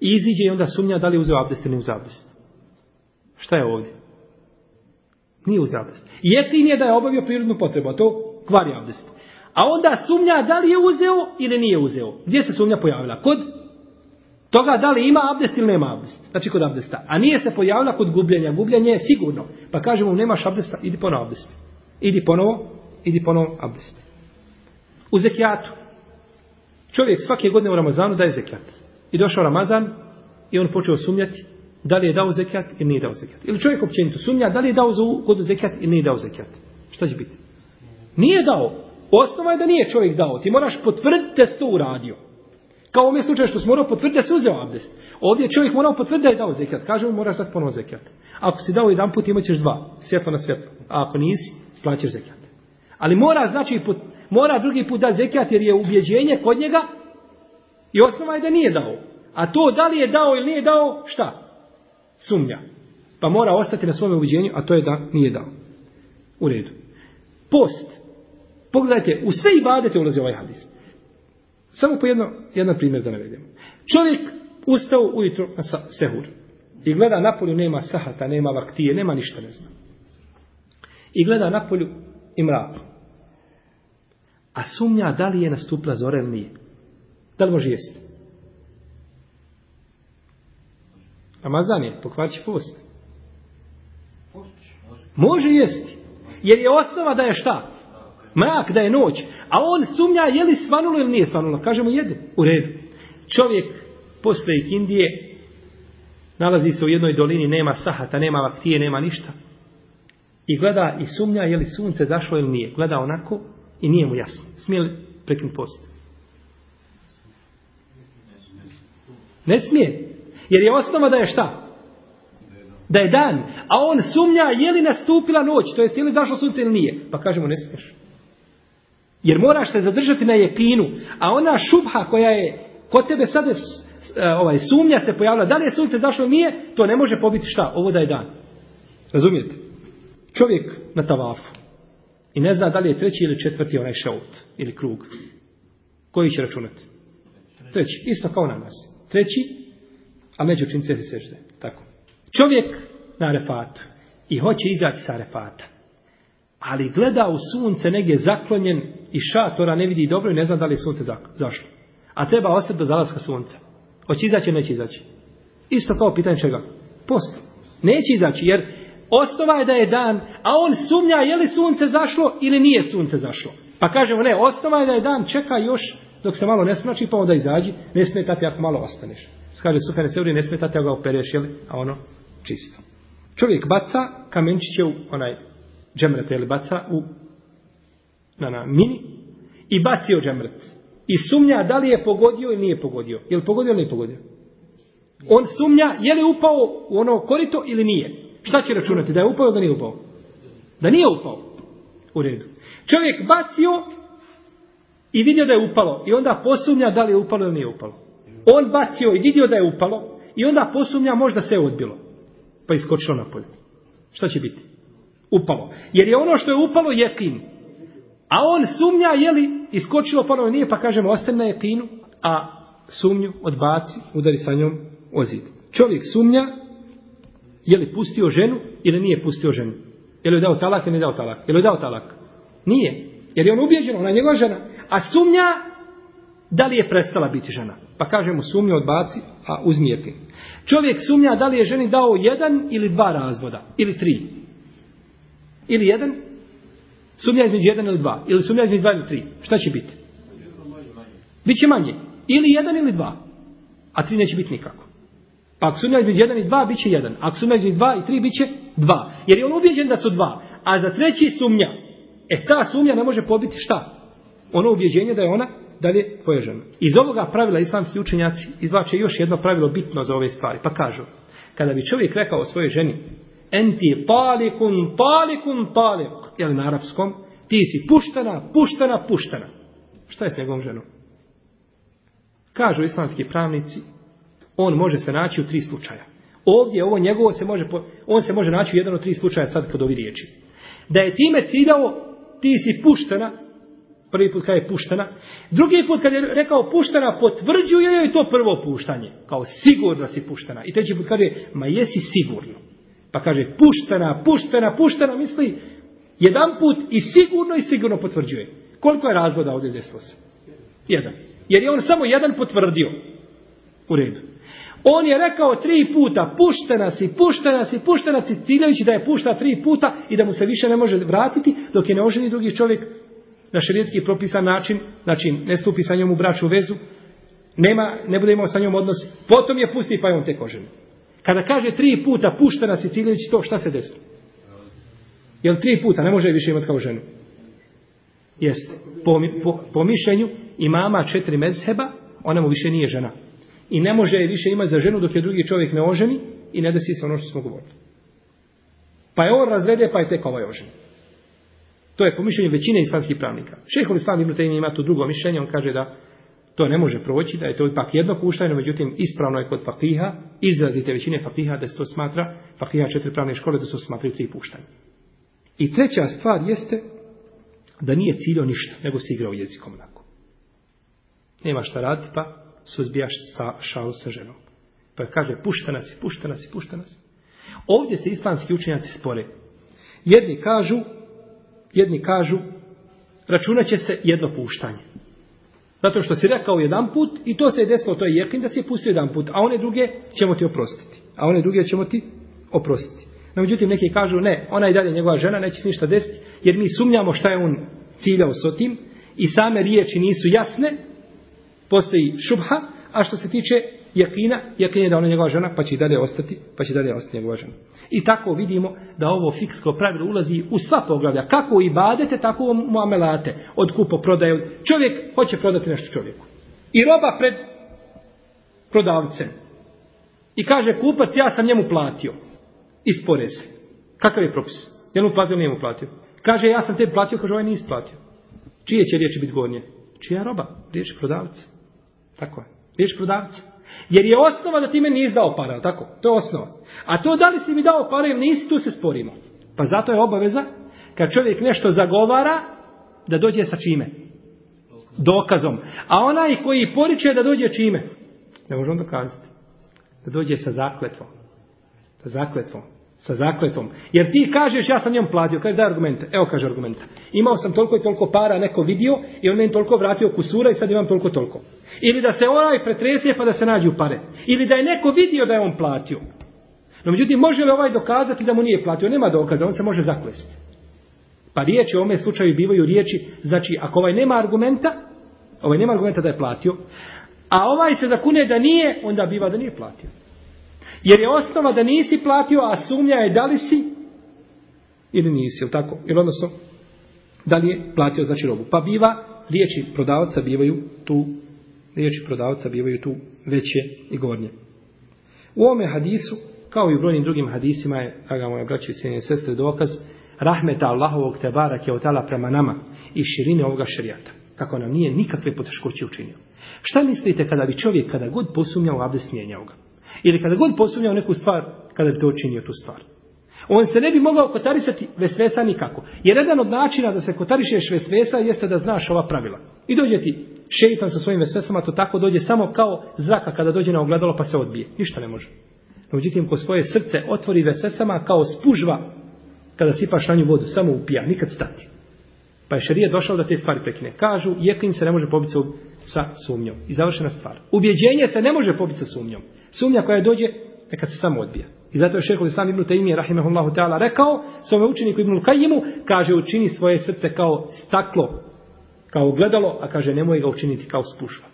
I iziđe i onda sumnja da li je uzeo abdest ili ne uzeo abdest. Šta je ovdje? Nije uzeo abdest. Jekin je da je obavio prirodnu potrebu, a to kvari abdest. A onda sumnja da li je uzeo ili nije uzeo. Gdje se sumnja pojavila? Kod toga da li ima abdest ili nema abdest. Znači kod abdesta. A nije se pojavila kod gubljenja. Gubljenje je sigurno. Pa kažemo nemaš abdesta, idi ponovo abdest. Idi ponovo, idi ponovo abdest. U zekijatu. Čovjek svake godine u Ramazanu daje zekijat. I došao Ramazan i on počeo sumnjati da li je dao zekijat ili nije dao zekijat. Ili čovjek općenito sumnja da li je dao za godinu zekijat ili nije dao zekijat. Šta će biti? Nije dao. Osnova je da nije čovjek dao. Ti moraš potvrditi da si to uradio. Kao u ovom slučaju što si morao potvrditi da si uzeo abdest. Ovdje je čovjek morao potvrditi da je dao zekijat. Kaže mu moraš dati ponovo zekijat. Ako si dao jedan put imat ćeš dva. Svjetlo na svjetlo. A ako nisi, plaćaš zekijat. Ali mora znači mora drugi put dati zekijat jer je ubjeđenje kod njega i osnova je da nije dao. A to da li je dao ili nije dao, šta? Sumnja. Pa mora ostati na svome uvjeđenju a to je da nije dao. U redu. Post. Pogledajte, u sve ibadete ulazi ovaj hadis. Samo po jedno, jedan primjer da navedemo. Čovjek ustao ujutro na sehur i gleda napolju nema sahata, nema vaktije, nema ništa ne znam. I gleda napolju i mrako. A sumnja da li je nastupila zora ili nije. Da li može jesti? Ramazan je, pokvaći post. Može jesti. Jer je osnova da je šta? Mrak, da je noć. A on sumnja je li svanulo ili nije svanulo. Kažemo jede, U redu. Čovjek posle Indije nalazi se u jednoj dolini, nema sahata, nema vaktije, nema ništa. I gleda i sumnja je li sunce zašlo ili nije. Gleda onako i nije mu jasno. Smije li prekinuti post? Ne smije. Jer je osnova da je šta? Da je dan. A on sumnja je li nastupila noć, to jest je li zašlo sunce ili nije. Pa kažemo ne smiješ. Jer moraš se zadržati na jekinu. A ona šubha koja je kod tebe sad je, ovaj, sumnja se pojavila, da li je sunce zašlo ili nije, to ne može pobiti šta, ovo da je dan. Razumijete? Čovjek na tavafu. I ne zna da li je treći ili četvrti onaj šaut ili krug. Koji će računati? Treći. Isto kao na nas. Treći, a među čim se sežde. Tako. Čovjek na arefatu i hoće izaći sa arefata. Ali gleda u sunce negdje zaklonjen i šatora ne vidi dobro i ne zna da li je sunce zašlo. A treba ostati do zalaska sunca. Hoće izaći ili neće izaći? Isto kao pitanje čega? Post. Neće izaći jer Osnova je da je dan, a on sumnja je li sunce zašlo ili nije sunce zašlo. Pa kažemo ne, osnova je da je dan, čeka još dok se malo ne smrači pa onda izađi, ne smetati ako malo ostaneš. Kaže Seuri, ne smetati ako ga opereš, A ono, čisto. Čovjek baca kamenčiće u onaj džemret, ili baca u na, mini i bacio džemret. I sumnja da li je pogodio ili nije pogodio. Je li pogodio ili nije pogodio? On sumnja je li upao u ono korito ili nije. Šta će računati? Da je upao ili da nije upao? Da nije upao. U redu. Čovjek bacio i vidio da je upalo. I onda posumnja da li je upalo ili nije upalo. On bacio i vidio da je upalo. I onda posumnja možda se je odbilo. Pa iskočilo na polje. Šta će biti? Upalo. Jer je ono što je upalo je jekin. A on sumnja je li iskočilo ponovno pa nije pa kažemo ostane na jekinu. A sumnju odbaci, udari sa njom o zid. Čovjek sumnja je li pustio ženu ili nije pustio ženu? Je li joj dao talak ili nije dao talak? Je li dao talak? Nije. Jer je on ubijeđen, ona je njegova žena. A sumnja da li je prestala biti žena. Pa kaže mu sumnju odbaci, a uzmi Čovjek sumnja da li je ženi dao jedan ili dva razvoda. Ili tri. Ili jedan. Sumnja između jedan ili dva. Ili sumnja između dva ili tri. Šta će biti? Biće manje. Ili jedan ili dva. A tri neće biti nikako. Pa ako sumnja između jedan i dva, bit će jedan, Ako sumnja između dva i tri, bit će dva Jer je on ubijeđen da su dva. A za treći sumnja. E ta sumnja ne može pobiti šta? Ono ubjeđenje da je ona dalje poježena. Iz ovoga pravila islamski učenjaci izvlače još jedno pravilo bitno za ove stvari. Pa kažu, kada bi čovjek rekao svojoj ženi, enti talikun, talikun, talik, jel na arapskom, ti si puštena, puštena, puštena. Šta je s njegovom ženom? Kažu islamski pravnici, on može se naći u tri slučaja. Ovdje ovo njegovo se može, on se može naći u jedan od tri slučaja sad kod ovi riječi. Da je time ciljao, ti si puštena, prvi put kada je puštena, drugi put kad je rekao puštena, potvrđuje joj to prvo puštanje, kao sigurno si puštena. I treći put kaže, ma jesi sigurno. Pa kaže, puštena, puštena, puštena, misli, jedan put i sigurno i sigurno potvrđuje. Koliko je razvoda ovdje desilo se? Jedan. Jer je on samo jedan potvrdio. U redu. On je rekao tri puta, puštena si, puštena si, puštena si, ciljajući da je pušta tri puta i da mu se više ne može vratiti, dok je ne oženi drugi čovjek na širijetski propisan način, znači ne stupi sa njom u braću vezu, nema, ne bude imao sa njom odnos, potom je pusti pa je on tek oženi. Kada kaže tri puta puštena si ciljajući to, šta se desi? Jel tri puta, ne može više imati kao ženu. Jeste. Po, po, po mišljenju imama četiri mezheba, ona mu više nije žena i ne može je više imati za ženu dok je drugi čovjek ne oženi i ne desi se ono što smo govorili. Pa je on razvede, pa je tek ovaj oženi. To je po većine islamskih pravnika. Šehol Islam Ibn ima to drugo mišljenje, on kaže da to ne može proći, da je to ipak jedno puštanje, međutim ispravno je kod fakiha, izrazite većine fakiha da se to smatra, fakiha četiri pravne škole da se to smatraju tri puštanja. I treća stvar jeste da nije cilio ništa, nego se igrao jezikom onako. Nema šta raditi, pa suzbijaš sa šalu sa ženom. Pa kaže, puštena nas, pušta nas, pušta nas. Ovdje se islamski učenjaci spore. Jedni kažu, jedni kažu, računat će se jedno puštanje. Zato što si rekao jedan put i to se je desilo, to je jekin da si je pustio jedan put, a one druge ćemo ti oprostiti. A one druge ćemo ti oprostiti. No, međutim, neki kažu, ne, ona je dalje njegova žena, neće se ništa desiti, jer mi sumnjamo šta je on ciljao s otim i same riječi nisu jasne, postoji šubha, a što se tiče jakina, jakin je da ona njegova žena, pa će i dalje ostati, pa će i dalje ostati njegova žena. I tako vidimo da ovo fiksko pravilo ulazi u sva poglavlja, kako i badete, tako mu amelate od kupo prodaje. Čovjek hoće prodati nešto čovjeku. I roba pred prodavcem. I kaže kupac, ja sam njemu platio. Iz se. Kakav je propis? Jel mu platio, nije mu platio? Kaže, ja sam te platio, kaže, ovaj nije isplatio. Čije će riječi biti gornje? Čija roba? Riječi prodavca. Tako je. Vidiš prodavca. Jer je osnova da ti meni nisi dao para, tako? To je osnova. A to da li si mi dao para ili nisi, tu se sporimo. Pa zato je obaveza, kad čovjek nešto zagovara, da dođe sa čime? Dokazom. A onaj koji poriče da dođe čime? Ne možemo dokazati. Da dođe sa zakletvom. Sa zakletvom. Sa zakletom. Jer ti kažeš ja sam njom platio. Kaže da argumente. Evo kaže argumenta. Imao sam toliko i toliko para, neko vidio i on meni toliko vratio kusura i sad imam toliko toliko. Ili da se onaj pretresije pa da se nađu pare. Ili da je neko vidio da je on platio. No međutim, može li ovaj dokazati da mu nije platio? Nema dokaza, on se može zaklesti. Pa riječi u ovome slučaju bivaju riječi, znači ako ovaj nema argumenta, ovaj nema argumenta da je platio, a ovaj se zakune da nije, onda biva da nije platio. Jer je osnova da nisi platio, a sumnja je da li si ili nisi, ili tako? Ili odnosno, da li je platio znači robu. Pa biva, riječi prodavca bivaju tu, riječi prodavca bivaju tu veće i gornje. U ovome hadisu, kao i u brojnim drugim hadisima je, draga moja braća i sestre, dokaz rahmeta Allahovog tebara je otala prema nama i širine ovoga šarijata, Kako nam nije nikakve poteškoće učinio. Šta mislite kada bi čovjek, kada god posumnjao, abdest mijenjao ga? Ili kada god posumnjao neku stvar, kada bi to učinio tu stvar. On se ne bi mogao kotarisati vesvesa nikako. Jer jedan od načina da se kotarišeš vesvesa jeste da znaš ova pravila. I dođe ti šeitan sa svojim vesvesama, to tako dođe samo kao zraka kada dođe na ogledalo pa se odbije. Ništa ne može. No, međutim, ko svoje srce otvori vesvesama kao spužva kada sipaš na nju vodu, samo upija, nikad stati. Pa je šarije došao da te stvari prekine. Kažu, jekin se ne može pobiti sa sumnjom. I završena stvar. Ubjeđenje se ne može pobiti sa sumnjom. Sumnja koja dođe, neka se samo odbija. I zato je šehol sam Ibn Taimije, rahimahullahu ta'ala, rekao svome učeniku Ibn Kajimu, kaže, učini svoje srce kao staklo, kao gledalo a kaže, nemoj ga učiniti kao spušva.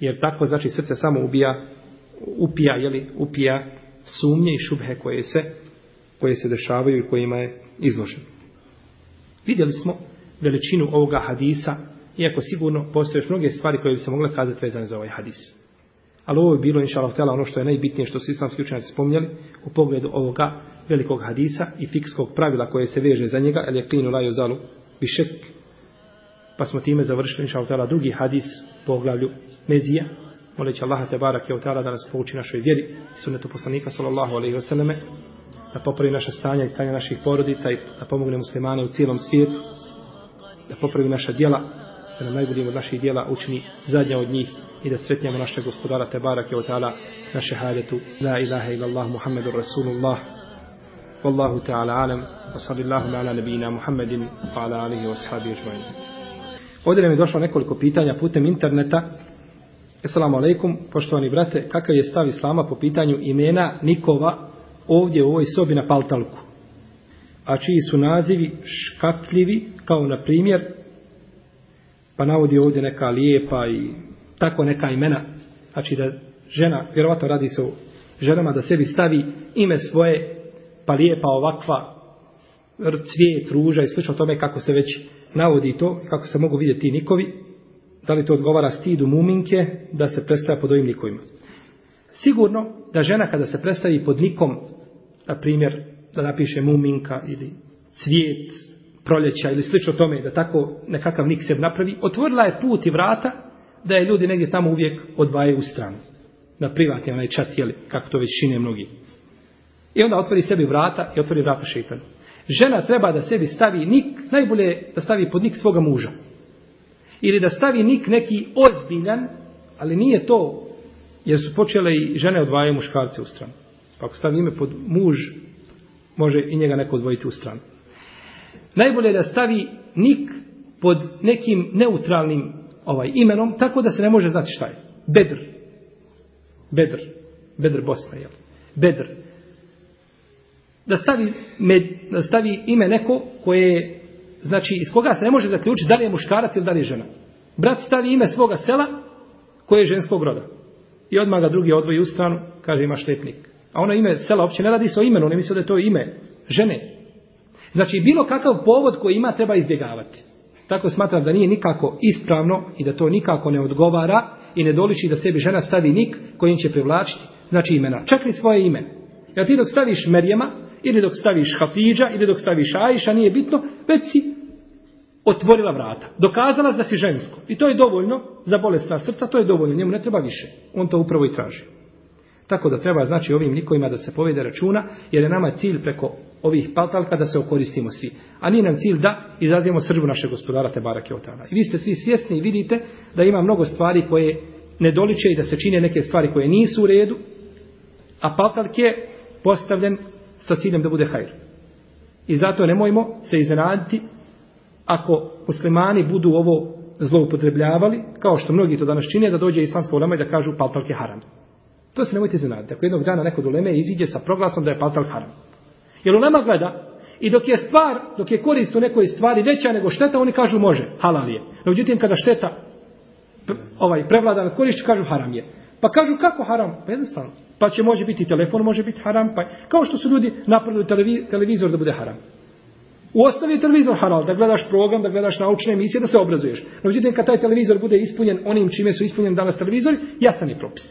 Jer tako, znači, srce samo ubija, upija, jeli, upija sumnje i šubhe koje se, koje se dešavaju i kojima je izloženo. Vidjeli smo veličinu ovoga hadisa, iako sigurno postoje još mnoge stvari koje bi se mogle kazati vezane za ovaj hadis. Ali ovo je bilo, inša ono što je najbitnije što su islamski učenjaci spomnjali u pogledu ovoga velikog hadisa i fikskog pravila koje se veže za njega, el je klinu laju zalu višek. Pa smo time završili, inša Allah, drugi hadis poglavlju Mezija. će Allaha te barak je da nas pouči našoj vjeri i sunetu poslanika sallallahu alaihi wasallame da popravi naše stanja i stanja naših porodica i da pomogne muslimane u cijelom svijetu da popravi naša djela da nam najboljim od naših dijela učini zadnja od njih i da sretnjamo našeg gospodara Tebarake wa ta'ala na šehadetu La ilaha illallah Muhammedu Rasulullah wa تعالى عالم nabina Muhammedin wa Ovdje nam je došlo nekoliko pitanja putem interneta. Assalamu alaikum, poštovani brate, kakav je stav Islama po pitanju imena Nikova ovdje u ovoj sobi na Paltalku? A čiji su nazivi škatljivi kao na primjer pa navodi ovdje neka lijepa i tako neka imena. Znači da žena, vjerovatno radi se o ženama, da sebi stavi ime svoje, pa lijepa ovakva, cvijet, ruža i slično tome kako se već navodi to, kako se mogu vidjeti nikovi. Da li to odgovara stidu muminke da se predstavlja pod ovim nikovima? Sigurno da žena kada se predstavi pod nikom, na primjer, da napiše muminka ili cvijet, proljeća ili slično tome, da tako nekakav nik se napravi, otvorila je put i vrata da je ljudi negdje tamo uvijek odvaje u stranu. Na privatni onaj čat, jeli, kako to već čine mnogi. I onda otvori sebi vrata i otvori vrata šeitanu. Žena treba da sebi stavi nik, najbolje da stavi pod nik svoga muža. Ili da stavi nik neki ozbiljan, ali nije to, jer su počele i žene odvajaju muškarce u stranu. Pa ako stavi ime pod muž, može i njega neko odvojiti u stranu. Najbolje je da stavi nik pod nekim neutralnim ovaj imenom, tako da se ne može znati šta je. Bedr. Bedr. Bedr Bosna, jel? Bedr. Da stavi, da stavi ime neko koje znači iz koga se ne može zaključiti da li je muškarac ili da li je žena. Brat stavi ime svoga sela koje je ženskog roda. I odmah ga drugi odvoji u stranu, kaže ima štetnik. A ono ime sela uopće ne radi se o imenu, ne misle da je to ime žene, Znači, bilo kakav povod koji ima treba izbjegavati. Tako smatram da nije nikako ispravno i da to nikako ne odgovara i ne doliči da sebi žena stavi nik kojim će privlačiti, znači imena. Čak ni svoje ime. Jer ti dok staviš Merjema, ili dok staviš Hafidža, ili dok staviš Ajša, nije bitno, već si otvorila vrata. Dokazala da si žensko. I to je dovoljno za bolesna srca, to je dovoljno, njemu ne treba više. On to upravo i traži. Tako da treba znači ovim nikovima da se povede računa, jer je nama cilj preko ovih patalka da se okoristimo svi. A nije nam cilj da izazivamo sržbu našeg gospodara te barake otana. I vi ste svi svjesni i vidite da ima mnogo stvari koje nedoliče i da se čine neke stvari koje nisu u redu, a patalk je postavljen sa ciljem da bude hajr. I zato nemojmo se iznenaditi ako muslimani budu ovo zloupotrebljavali, kao što mnogi to danas čine, da dođe islamska ulema i da kažu paltalk je haram. To se nemojte iznenaditi. Ako jednog dana neko doleme iziđe sa proglasom da je patalk haram. Jer nama gleda i dok je stvar, dok je korist u nekoj stvari veća nego šteta, oni kažu može, halal je. No, međutim, kada šteta ovaj, prevlada nad korišću, kažu haram je. Pa kažu kako haram? Pa jednostavno. Pa će može biti telefon, može biti haram. Pa, kao što su ljudi napravili televizor da bude haram. U osnovi je televizor haram, da gledaš program, da gledaš naučne emisije, da se obrazuješ. No, međutim, kad taj televizor bude ispunjen onim čime su ispunjeni danas televizori, jasan je propis.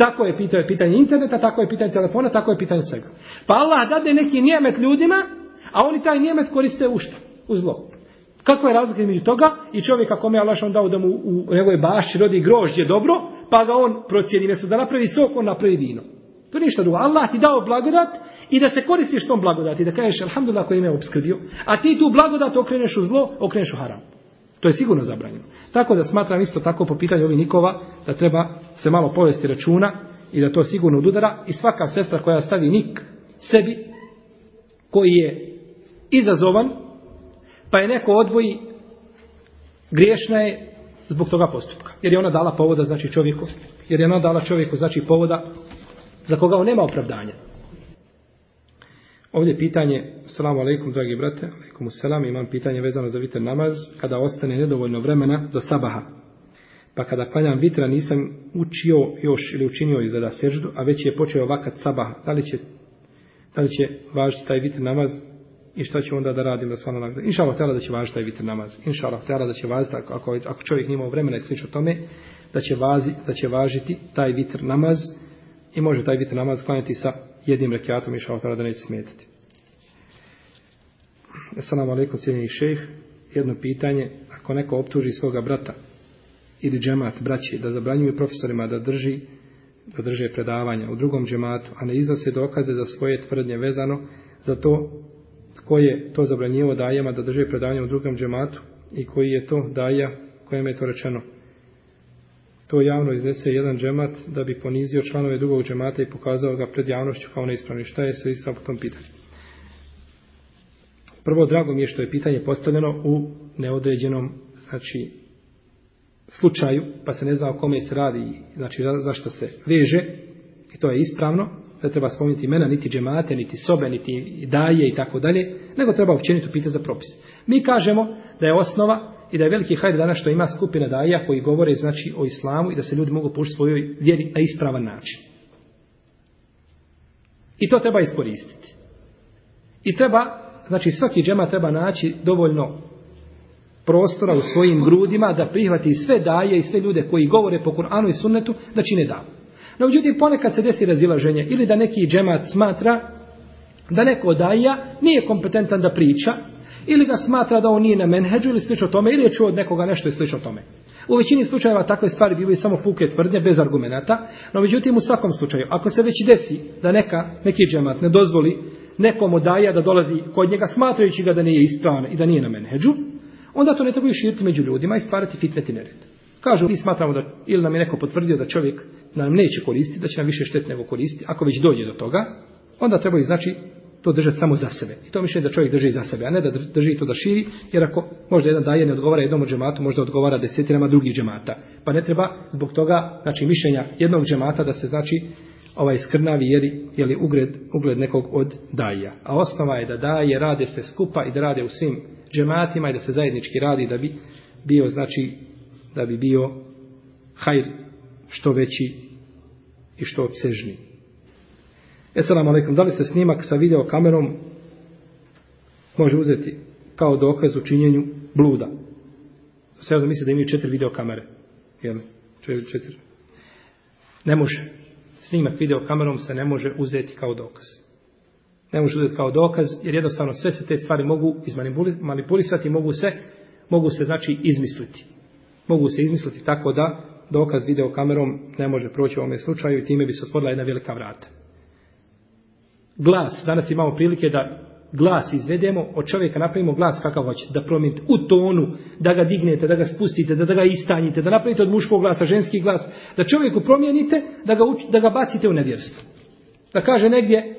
Tako je pitanje, pitanje interneta, tako je pitanje telefona, tako je pitanje svega. Pa Allah dade neki njemet ljudima, a oni taj nijemet koriste u šta? U zlo. Kakva je razlika između toga i čovjeka kome je Allah dao da mu u njegovoj bašći rodi grožđe dobro, pa da on procijeni mjesto da napravi sok, on napravi vino. To je ništa drugo. Allah ti dao blagodat i da se koristiš tom blagodati, da kažeš alhamdulillah koji ime je obskrbio, a ti tu blagodat okreneš u zlo, okreneš u haram. To je sigurno zabranjeno. Tako da smatram isto tako po pitanju ovih nikova da treba se malo povesti računa i da to sigurno ududara i svaka sestra koja stavi nik sebi koji je izazovan pa je neko odvoji griješna je zbog toga postupka. Jer je ona dala povoda znači čovjeku, jer je ona dala čovjeku znači povoda za koga on nema opravdanja. Ovdje pitanje, salamu alaikum dragi brate, alaikum salam, imam pitanje vezano za vitr namaz, kada ostane nedovoljno vremena do sabaha. Pa kada klanjam vitra nisam učio još ili učinio izgleda seždu, a već je počeo vakat sabaha. Da li će, da li će važiti taj vitr namaz i šta će onda da radim da stvarno nagrada. Inša da će važiti taj vitr namaz. Inša Allah da će važiti, ako, ako čovjek nije imao vremena i slično tome, da će, da će važiti taj vitr namaz i može taj vitr namaz klanjati sa jednim rekiatom išao tada da neće smetiti. Assalamu alaikum cijenjeni šejh, jedno pitanje, ako neko optuži svoga brata ili džemat braći da zabranjuju profesorima da drži da drže predavanja u drugom džematu, a ne iznose dokaze za svoje tvrdnje vezano za to tko je to zabranjivo dajama da drže predavanja u drugom džematu i koji je to daja kojem je to rečeno to javno iznese jedan džemat da bi ponizio članove drugog džemata i pokazao ga pred javnošću kao neispravni. Šta je se i po Prvo, drago mi je što je pitanje postavljeno u neodređenom znači, slučaju, pa se ne zna o kome se radi, znači zašto se veže, i to je ispravno, ne treba spomenuti imena, niti džemate, niti sobe, niti daje i tako dalje, nego treba općenito pitati za propis. Mi kažemo da je osnova i da je veliki hajde danas što ima skupina daja koji govore znači o islamu i da se ljudi mogu pušiti svojoj vjeri na ispravan način. I to treba iskoristiti. I treba, znači svaki džema treba naći dovoljno prostora u svojim grudima da prihvati sve daje i sve ljude koji govore po Kur'anu i sunnetu da čine davu. No, ljudi ponekad se desi razilaženje ili da neki džemat smatra da neko daja nije kompetentan da priča ili ga smatra da on nije na menheđu ili slično tome, ili je čuo od nekoga nešto i slično tome. U većini slučajeva takve stvari bivaju samo puke tvrdnje bez argumenata, no međutim u svakom slučaju, ako se već desi da neka, neki džemat ne dozvoli nekom odaja da dolazi kod njega smatrajući ga da nije ispravan i da nije na menheđu, onda to ne trebaju širiti među ljudima i stvarati fitnet i nered. Kažu, mi smatramo da, ili nam je neko potvrdio da čovjek nam neće koristiti, da će nam više štet nego koristiti, ako već dođe do toga, onda treba znači to držati samo za sebe. I to mišljenje da čovjek drži za sebe, a ne da drži to da širi, jer ako možda jedan daje ne odgovara jednom džematu, možda odgovara desetinama drugih džemata. Pa ne treba zbog toga, znači mišljenja jednog džemata da se znači ovaj skrnavi jeli, jeli ugled, ugled nekog od daja. A osnova je da daje, rade se skupa i da rade u svim džematima i da se zajednički radi da bi bio znači da bi bio hajr što veći i što obsežniji. Esalamu alaikum, da li se snimak sa video kamerom može uzeti kao dokaz u činjenju bluda? da ono misli da imaju četiri video kamere. Jel? Četiri. Ne može. Snimak video kamerom se ne može uzeti kao dokaz. Ne može uzeti kao dokaz jer jednostavno sve se te stvari mogu izmanipulisati mogu se, mogu se znači izmisliti. Mogu se izmisliti tako da dokaz video kamerom ne može proći u ovome slučaju i time bi se otvorila jedna velika vrata glas, danas imamo prilike da glas izvedemo, od čovjeka napravimo glas kakav hoćete, da promijenite u tonu, da ga dignete, da ga spustite, da, ga istanjite, da napravite od muškog glasa ženski glas, da čovjeku promijenite, da ga, da ga bacite u nevjerstvo. Da kaže negdje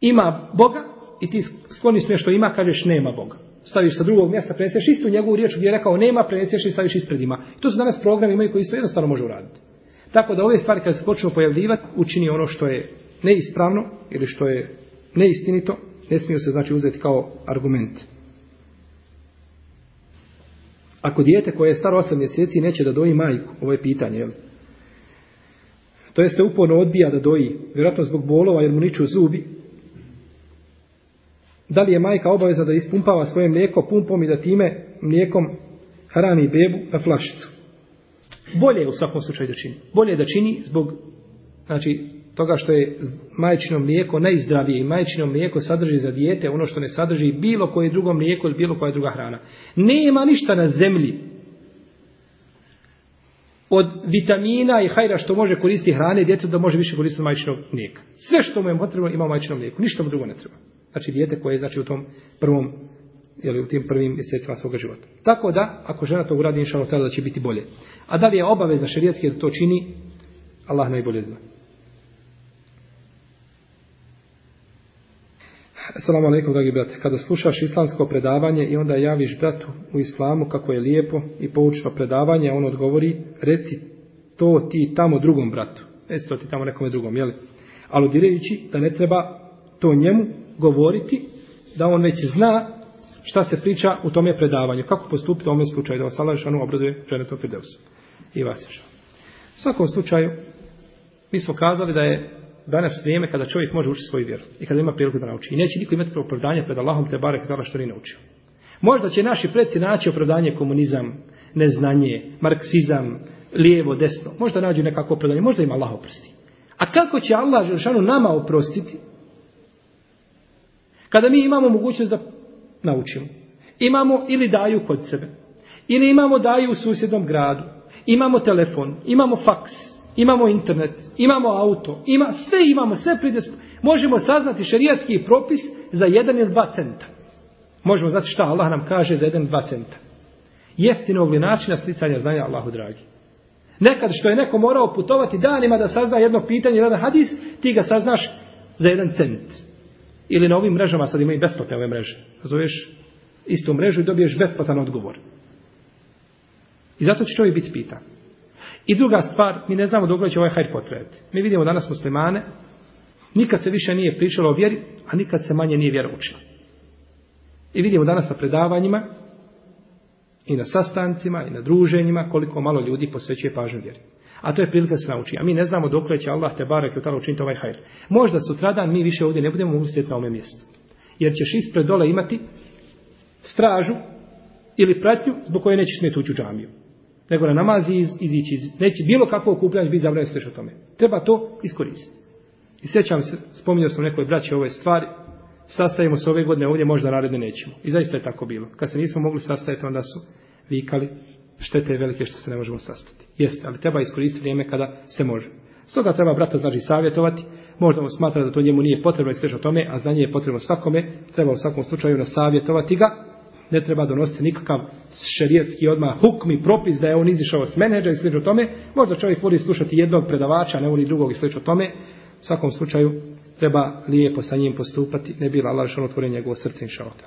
ima Boga i ti skloniš nešto ima, kažeš nema Boga. Staviš sa drugog mjesta, preneseš istu njegovu riječ gdje je rekao nema, preneseš i staviš ispred ima. I to su danas programi imaju koji isto jednostavno može uraditi. Tako da ove stvari kada se počnu pojavljivati učini ono što je neispravno ili što je neistinito, ne smiju se znači uzeti kao argument. Ako dijete koje je staro 8 mjeseci neće da doji majku, ovo je pitanje, jel? To jeste uporno odbija da doji, vjerojatno zbog bolova jer mu niču zubi. Da li je majka obavezna da ispumpava svoje mlijeko pumpom i da time mlijekom hrani bebu na flašicu? Bolje je u svakom slučaju da čini. Bolje je da čini zbog znači, toga što je majčino mlijeko najzdravije i majčino mlijeko sadrži za dijete ono što ne sadrži bilo koje drugo mlijeko ili bilo koja druga hrana. Nema ništa na zemlji od vitamina i hajra što može koristiti hrane djecu da može više koristiti majčinog mlijeka. Sve što mu je potrebno ima majčino mlijeko, ništa mu drugo ne treba. Znači dijete koje je znači, u tom prvom jeli, u tim prvim mjesecima svoga života. Tako da, ako žena to uradi, inša Allah, da će biti bolje. A da li je obavezna šerijetski da to čini, Allah najbolje zna. Assalamu alaikum, dragi brate. Kada slušaš islamsko predavanje i onda javiš bratu u islamu kako je lijepo i poučno predavanje, on odgovori, reci to ti tamo drugom bratu. Reci to ti tamo nekome drugom, jeli? Aludirajući da ne treba to njemu govoriti, da on već zna šta se priča u tome predavanju, kako postupiti u ovome slučaju, da vas Allah Žešanu obraduje dženetom Firdevsu i vas U svakom slučaju, mi smo kazali da je danas vrijeme kada čovjek može učiti svoju vjeru i kada ima priliku da nauči. I neće niko imati opravdanje pred Allahom te barek dala što nije naučio. Možda će naši preci naći opravdanje komunizam, neznanje, marksizam, lijevo, desno. Možda nađu nekako opravdanje, možda ima Allah oprosti. A kako će Allah Žešanu nama oprostiti kada mi imamo mogućnost da naučimo. Imamo ili daju kod sebe. Ili imamo daju u susjednom gradu. Imamo telefon, imamo faks, imamo internet, imamo auto, ima, sve imamo, sve pridesp... Možemo saznati šerijatski propis za jedan ili dva centa. Možemo znati šta Allah nam kaže za jedan dva centa. li načina sticanja znanja Allahu dragi. Nekad što je neko morao putovati danima da sazna jedno pitanje, jedan hadis, ti ga saznaš za jedan cent. Ili na ovim mrežama sad imaju besplatne ove mreže. Razumiješ? Istu mrežu i dobiješ besplatan odgovor. I zato će čovjek biti pitan. I druga stvar, mi ne znamo dok će ovaj hajr Mi vidimo danas muslimane, nikad se više nije pričalo o vjeri, a nikad se manje nije vjera učila. I vidimo danas na predavanjima i na sastancima i na druženjima koliko malo ljudi posvećuje pažnju vjeri. A to je prilika da se nauči. A mi ne znamo dok će Allah te barek i tala učiniti ovaj hajr. Možda sutradan mi više ovdje ne budemo mogli sjeti na ovome mjestu. Jer ćeš ispred dole imati stražu ili pratnju zbog koje nećeš smjeti ući u džamiju. Nego na namazi izići. Iz, neće bilo kakvo okupljanje biti zabranjeno sveš o tome. Treba to iskoristiti. I sjećam se, spominjao sam nekoj braći ove stvari, sastavimo se ove godine ovdje, možda naredne nećemo. I zaista je tako bilo. Kad se nismo mogli sastaviti, onda su vikali štete je velike što se ne možemo sastati. Jeste, ali treba iskoristiti vrijeme kada se može. Stoga treba brata znači savjetovati, možda on smatra da to njemu nije potrebno i o tome, a znanje je potrebno svakome, treba u svakom slučaju nasavjetovati ga, ne treba donositi nikakav šerijetski odmah hukmi propis da je on izišao s menedža i slično tome, možda čovjek voli slušati jednog predavača, ne voli drugog i slično tome, u svakom slučaju treba lijepo sa njim postupati, ne bila Allah otvorenje njegovo srce šalta.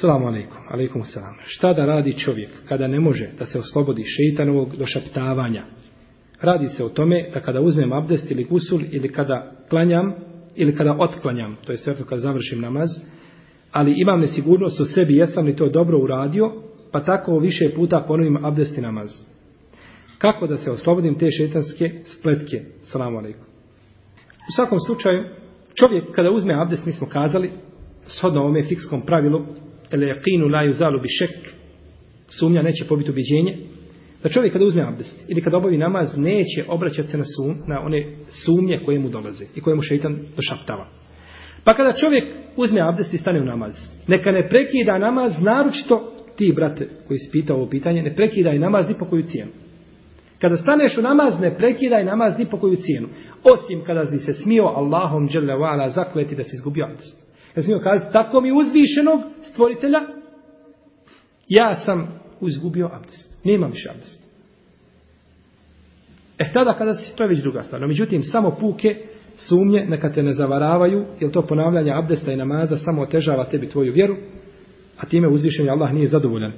Salamu alaikum, alaikum salam. Šta da radi čovjek kada ne može da se oslobodi šeitanovog došaptavanja? Radi se o tome da kada uzmem abdest ili gusul ili kada klanjam ili kada otklanjam, to je sve kada završim namaz, ali imam nesigurnost u sebi jesam li to dobro uradio, pa tako više puta ponovim abdest i namaz. Kako da se oslobodim te šetanske spletke? Salamu alaikum. U svakom slučaju, čovjek kada uzme abdest, mi smo kazali, shodno ovome fikskom pravilu, Leqinu laju zalu Sumnja neće pobiti ubiđenje, Da čovjek kada uzme abdest ili kada obavi namaz neće obraćati se na, sum, na one sumnje koje mu dolaze i koje mu šeitan došaptava. Pa kada čovjek uzme abdest i stane u namaz, neka ne prekida namaz, naročito ti, brate, koji si pitao ovo pitanje, ne prekidaj namaz ni po koju cijenu. Kada staneš u namaz, ne prekidaj namaz ni po koju cijenu. Osim kada bi se smio Allahom zakleti da si izgubio abdest. Ja smio tako mi uzvišenog stvoritelja, ja sam uzgubio abdest. Nemam više abdest. E tada kada si, to je već druga stvar. No, međutim, samo puke sumnje, neka te ne zavaravaju, jer to ponavljanje abdesta i namaza samo otežava tebi tvoju vjeru, a time uzvišenje Allah nije zadovoljan.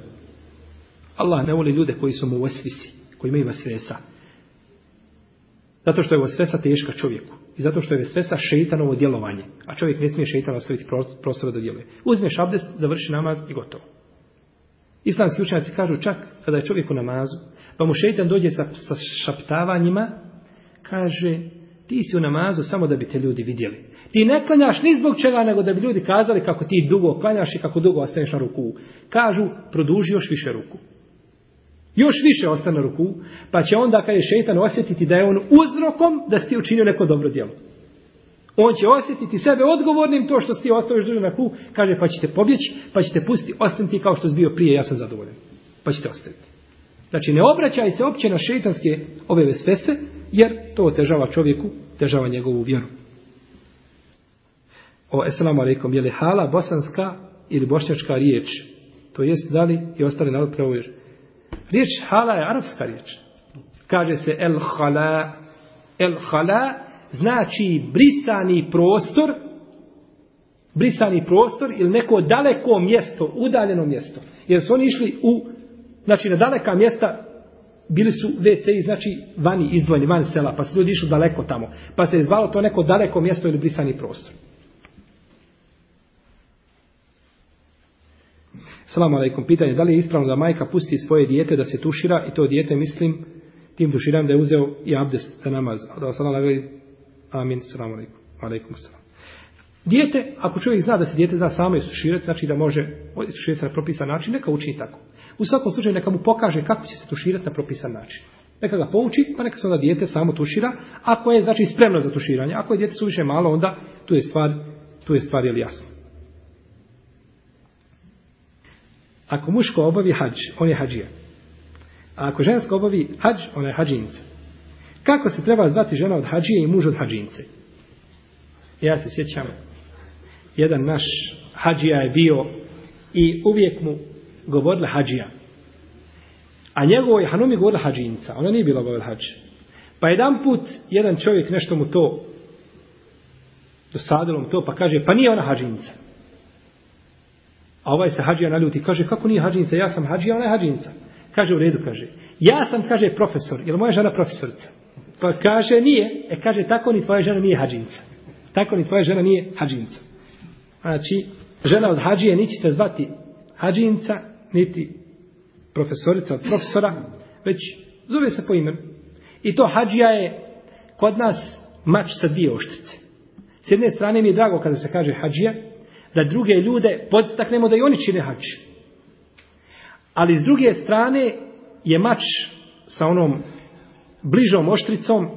Allah ne voli ljude koji su mu u osvisi, koji imaju svesa, Zato što je svesa teška čovjeku. I zato što je sa šeitanovo djelovanje. A čovjek ne smije šeitan ostaviti prostora da djeluje. Uzmeš abdest, završi namaz i gotovo. Islamski učenjaci kažu čak kada je čovjek u namazu, pa mu šeitan dođe sa, sa šaptavanjima, kaže ti si u namazu samo da bi te ljudi vidjeli. Ti ne klanjaš ni zbog čega, nego da bi ljudi kazali kako ti dugo klanjaš i kako dugo ostaneš na ruku. Kažu, produži još više ruku. Još više ostane na ruku, pa će onda kada je šeitan osjetiti da je on uzrokom da si ti učinio neko dobro djelo. On će osjetiti sebe odgovornim to što si ti ostaviš na ruku, kaže pa ćete pobjeći, pa ćete pustiti, ostani kao što si bio prije, ja sam zadovoljan. Pa ćete ostaviti. Znači ne obraćaj se opće na šeitanske ove vesvese, jer to otežava čovjeku, otežava njegovu vjeru. O, eslamu alaikum, je li hala bosanska ili bošnjačka riječ? To jest, da li i ostali narod Riječ hala je arapska riječ. Kaže se el hala. El hala znači brisani prostor, brisani prostor ili neko daleko mjesto, udaljeno mjesto. Jer su oni išli u, znači na daleka mjesta bili su WC, znači vani izdvojeni, van sela, pa su ljudi išli daleko tamo. Pa se je zvalo to neko daleko mjesto ili brisani prostor. Salam alaikum, pitanje, da li je ispravno da majka pusti svoje dijete da se tušira i to dijete mislim tim tuširam da je uzeo i abdest za namaz. Da vas Amin, salam alaikum. Alaikum salam. Dijete, ako čovjek zna da se dijete zna samo istuširati, znači da može istuširati na propisan način, neka učini tako. U svakom slučaju neka mu pokaže kako će se tuširati na propisan način. Neka ga pouči, pa neka se onda dijete samo tušira, ako je znači spremno za tuširanje. Ako je dijete suviše malo, onda tu je stvar, tu je stvar jasna. Ako muško obavi hađ, on je hađija. A ako žensko obavi hađ, ona je hađinca. Kako se treba zvati žena od hađije i muž od hađince? Ja se sjećam, jedan naš hađija je bio i uvijek mu govorila hađija. A njegovoj Hanumi govorila hađinca. Ona nije bila govorila hađ. Pa jedan put jedan čovjek nešto mu to dosadilo mu to pa kaže pa nije ona hađinca. A ovaj se hađija naljuti. Kaže, kako nije hađinica? Ja sam hađija, ona je hađinica. Kaže, u redu, kaže. Ja sam, kaže, profesor. jer moja žena profesorica? Pa kaže, nije. E kaže, tako ni tvoja žena nije hađinca. Tako ni tvoja žena nije hađinca. Znači, žena od hađije niti se zvati hađinca, niti profesorica od profesora, već zove se po imenu. I to hađija je kod nas mač sa dvije oštice. S jedne strane mi je drago kada se kaže hađija, da druge ljude podstaknemo da i oni čine hač. Ali s druge strane je mač sa onom bližom oštricom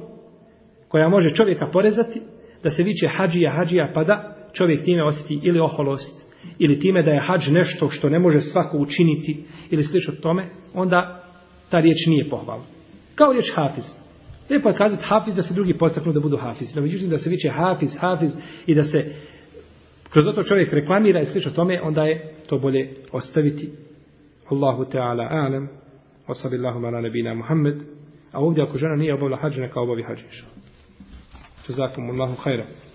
koja može čovjeka porezati, da se viče hađija, hađija, pa da čovjek time osjeti ili oholost, ili time da je hađ nešto što ne može svako učiniti, ili slično tome, onda ta riječ nije pohvala. Kao riječ hafiz. Lijepo je kazati hafiz da se drugi postaknu da budu hafiz. No, međutim, da se viče hafiz, hafiz i da se kroz to čovjek reklamira i sliša tome, onda je to bolje ostaviti. Allahu Teala alem, osabillahu ala nebina Muhammed, a ovdje ako žena nije obavila hađ, neka obavi hađ. Jazakum Allahu hajra.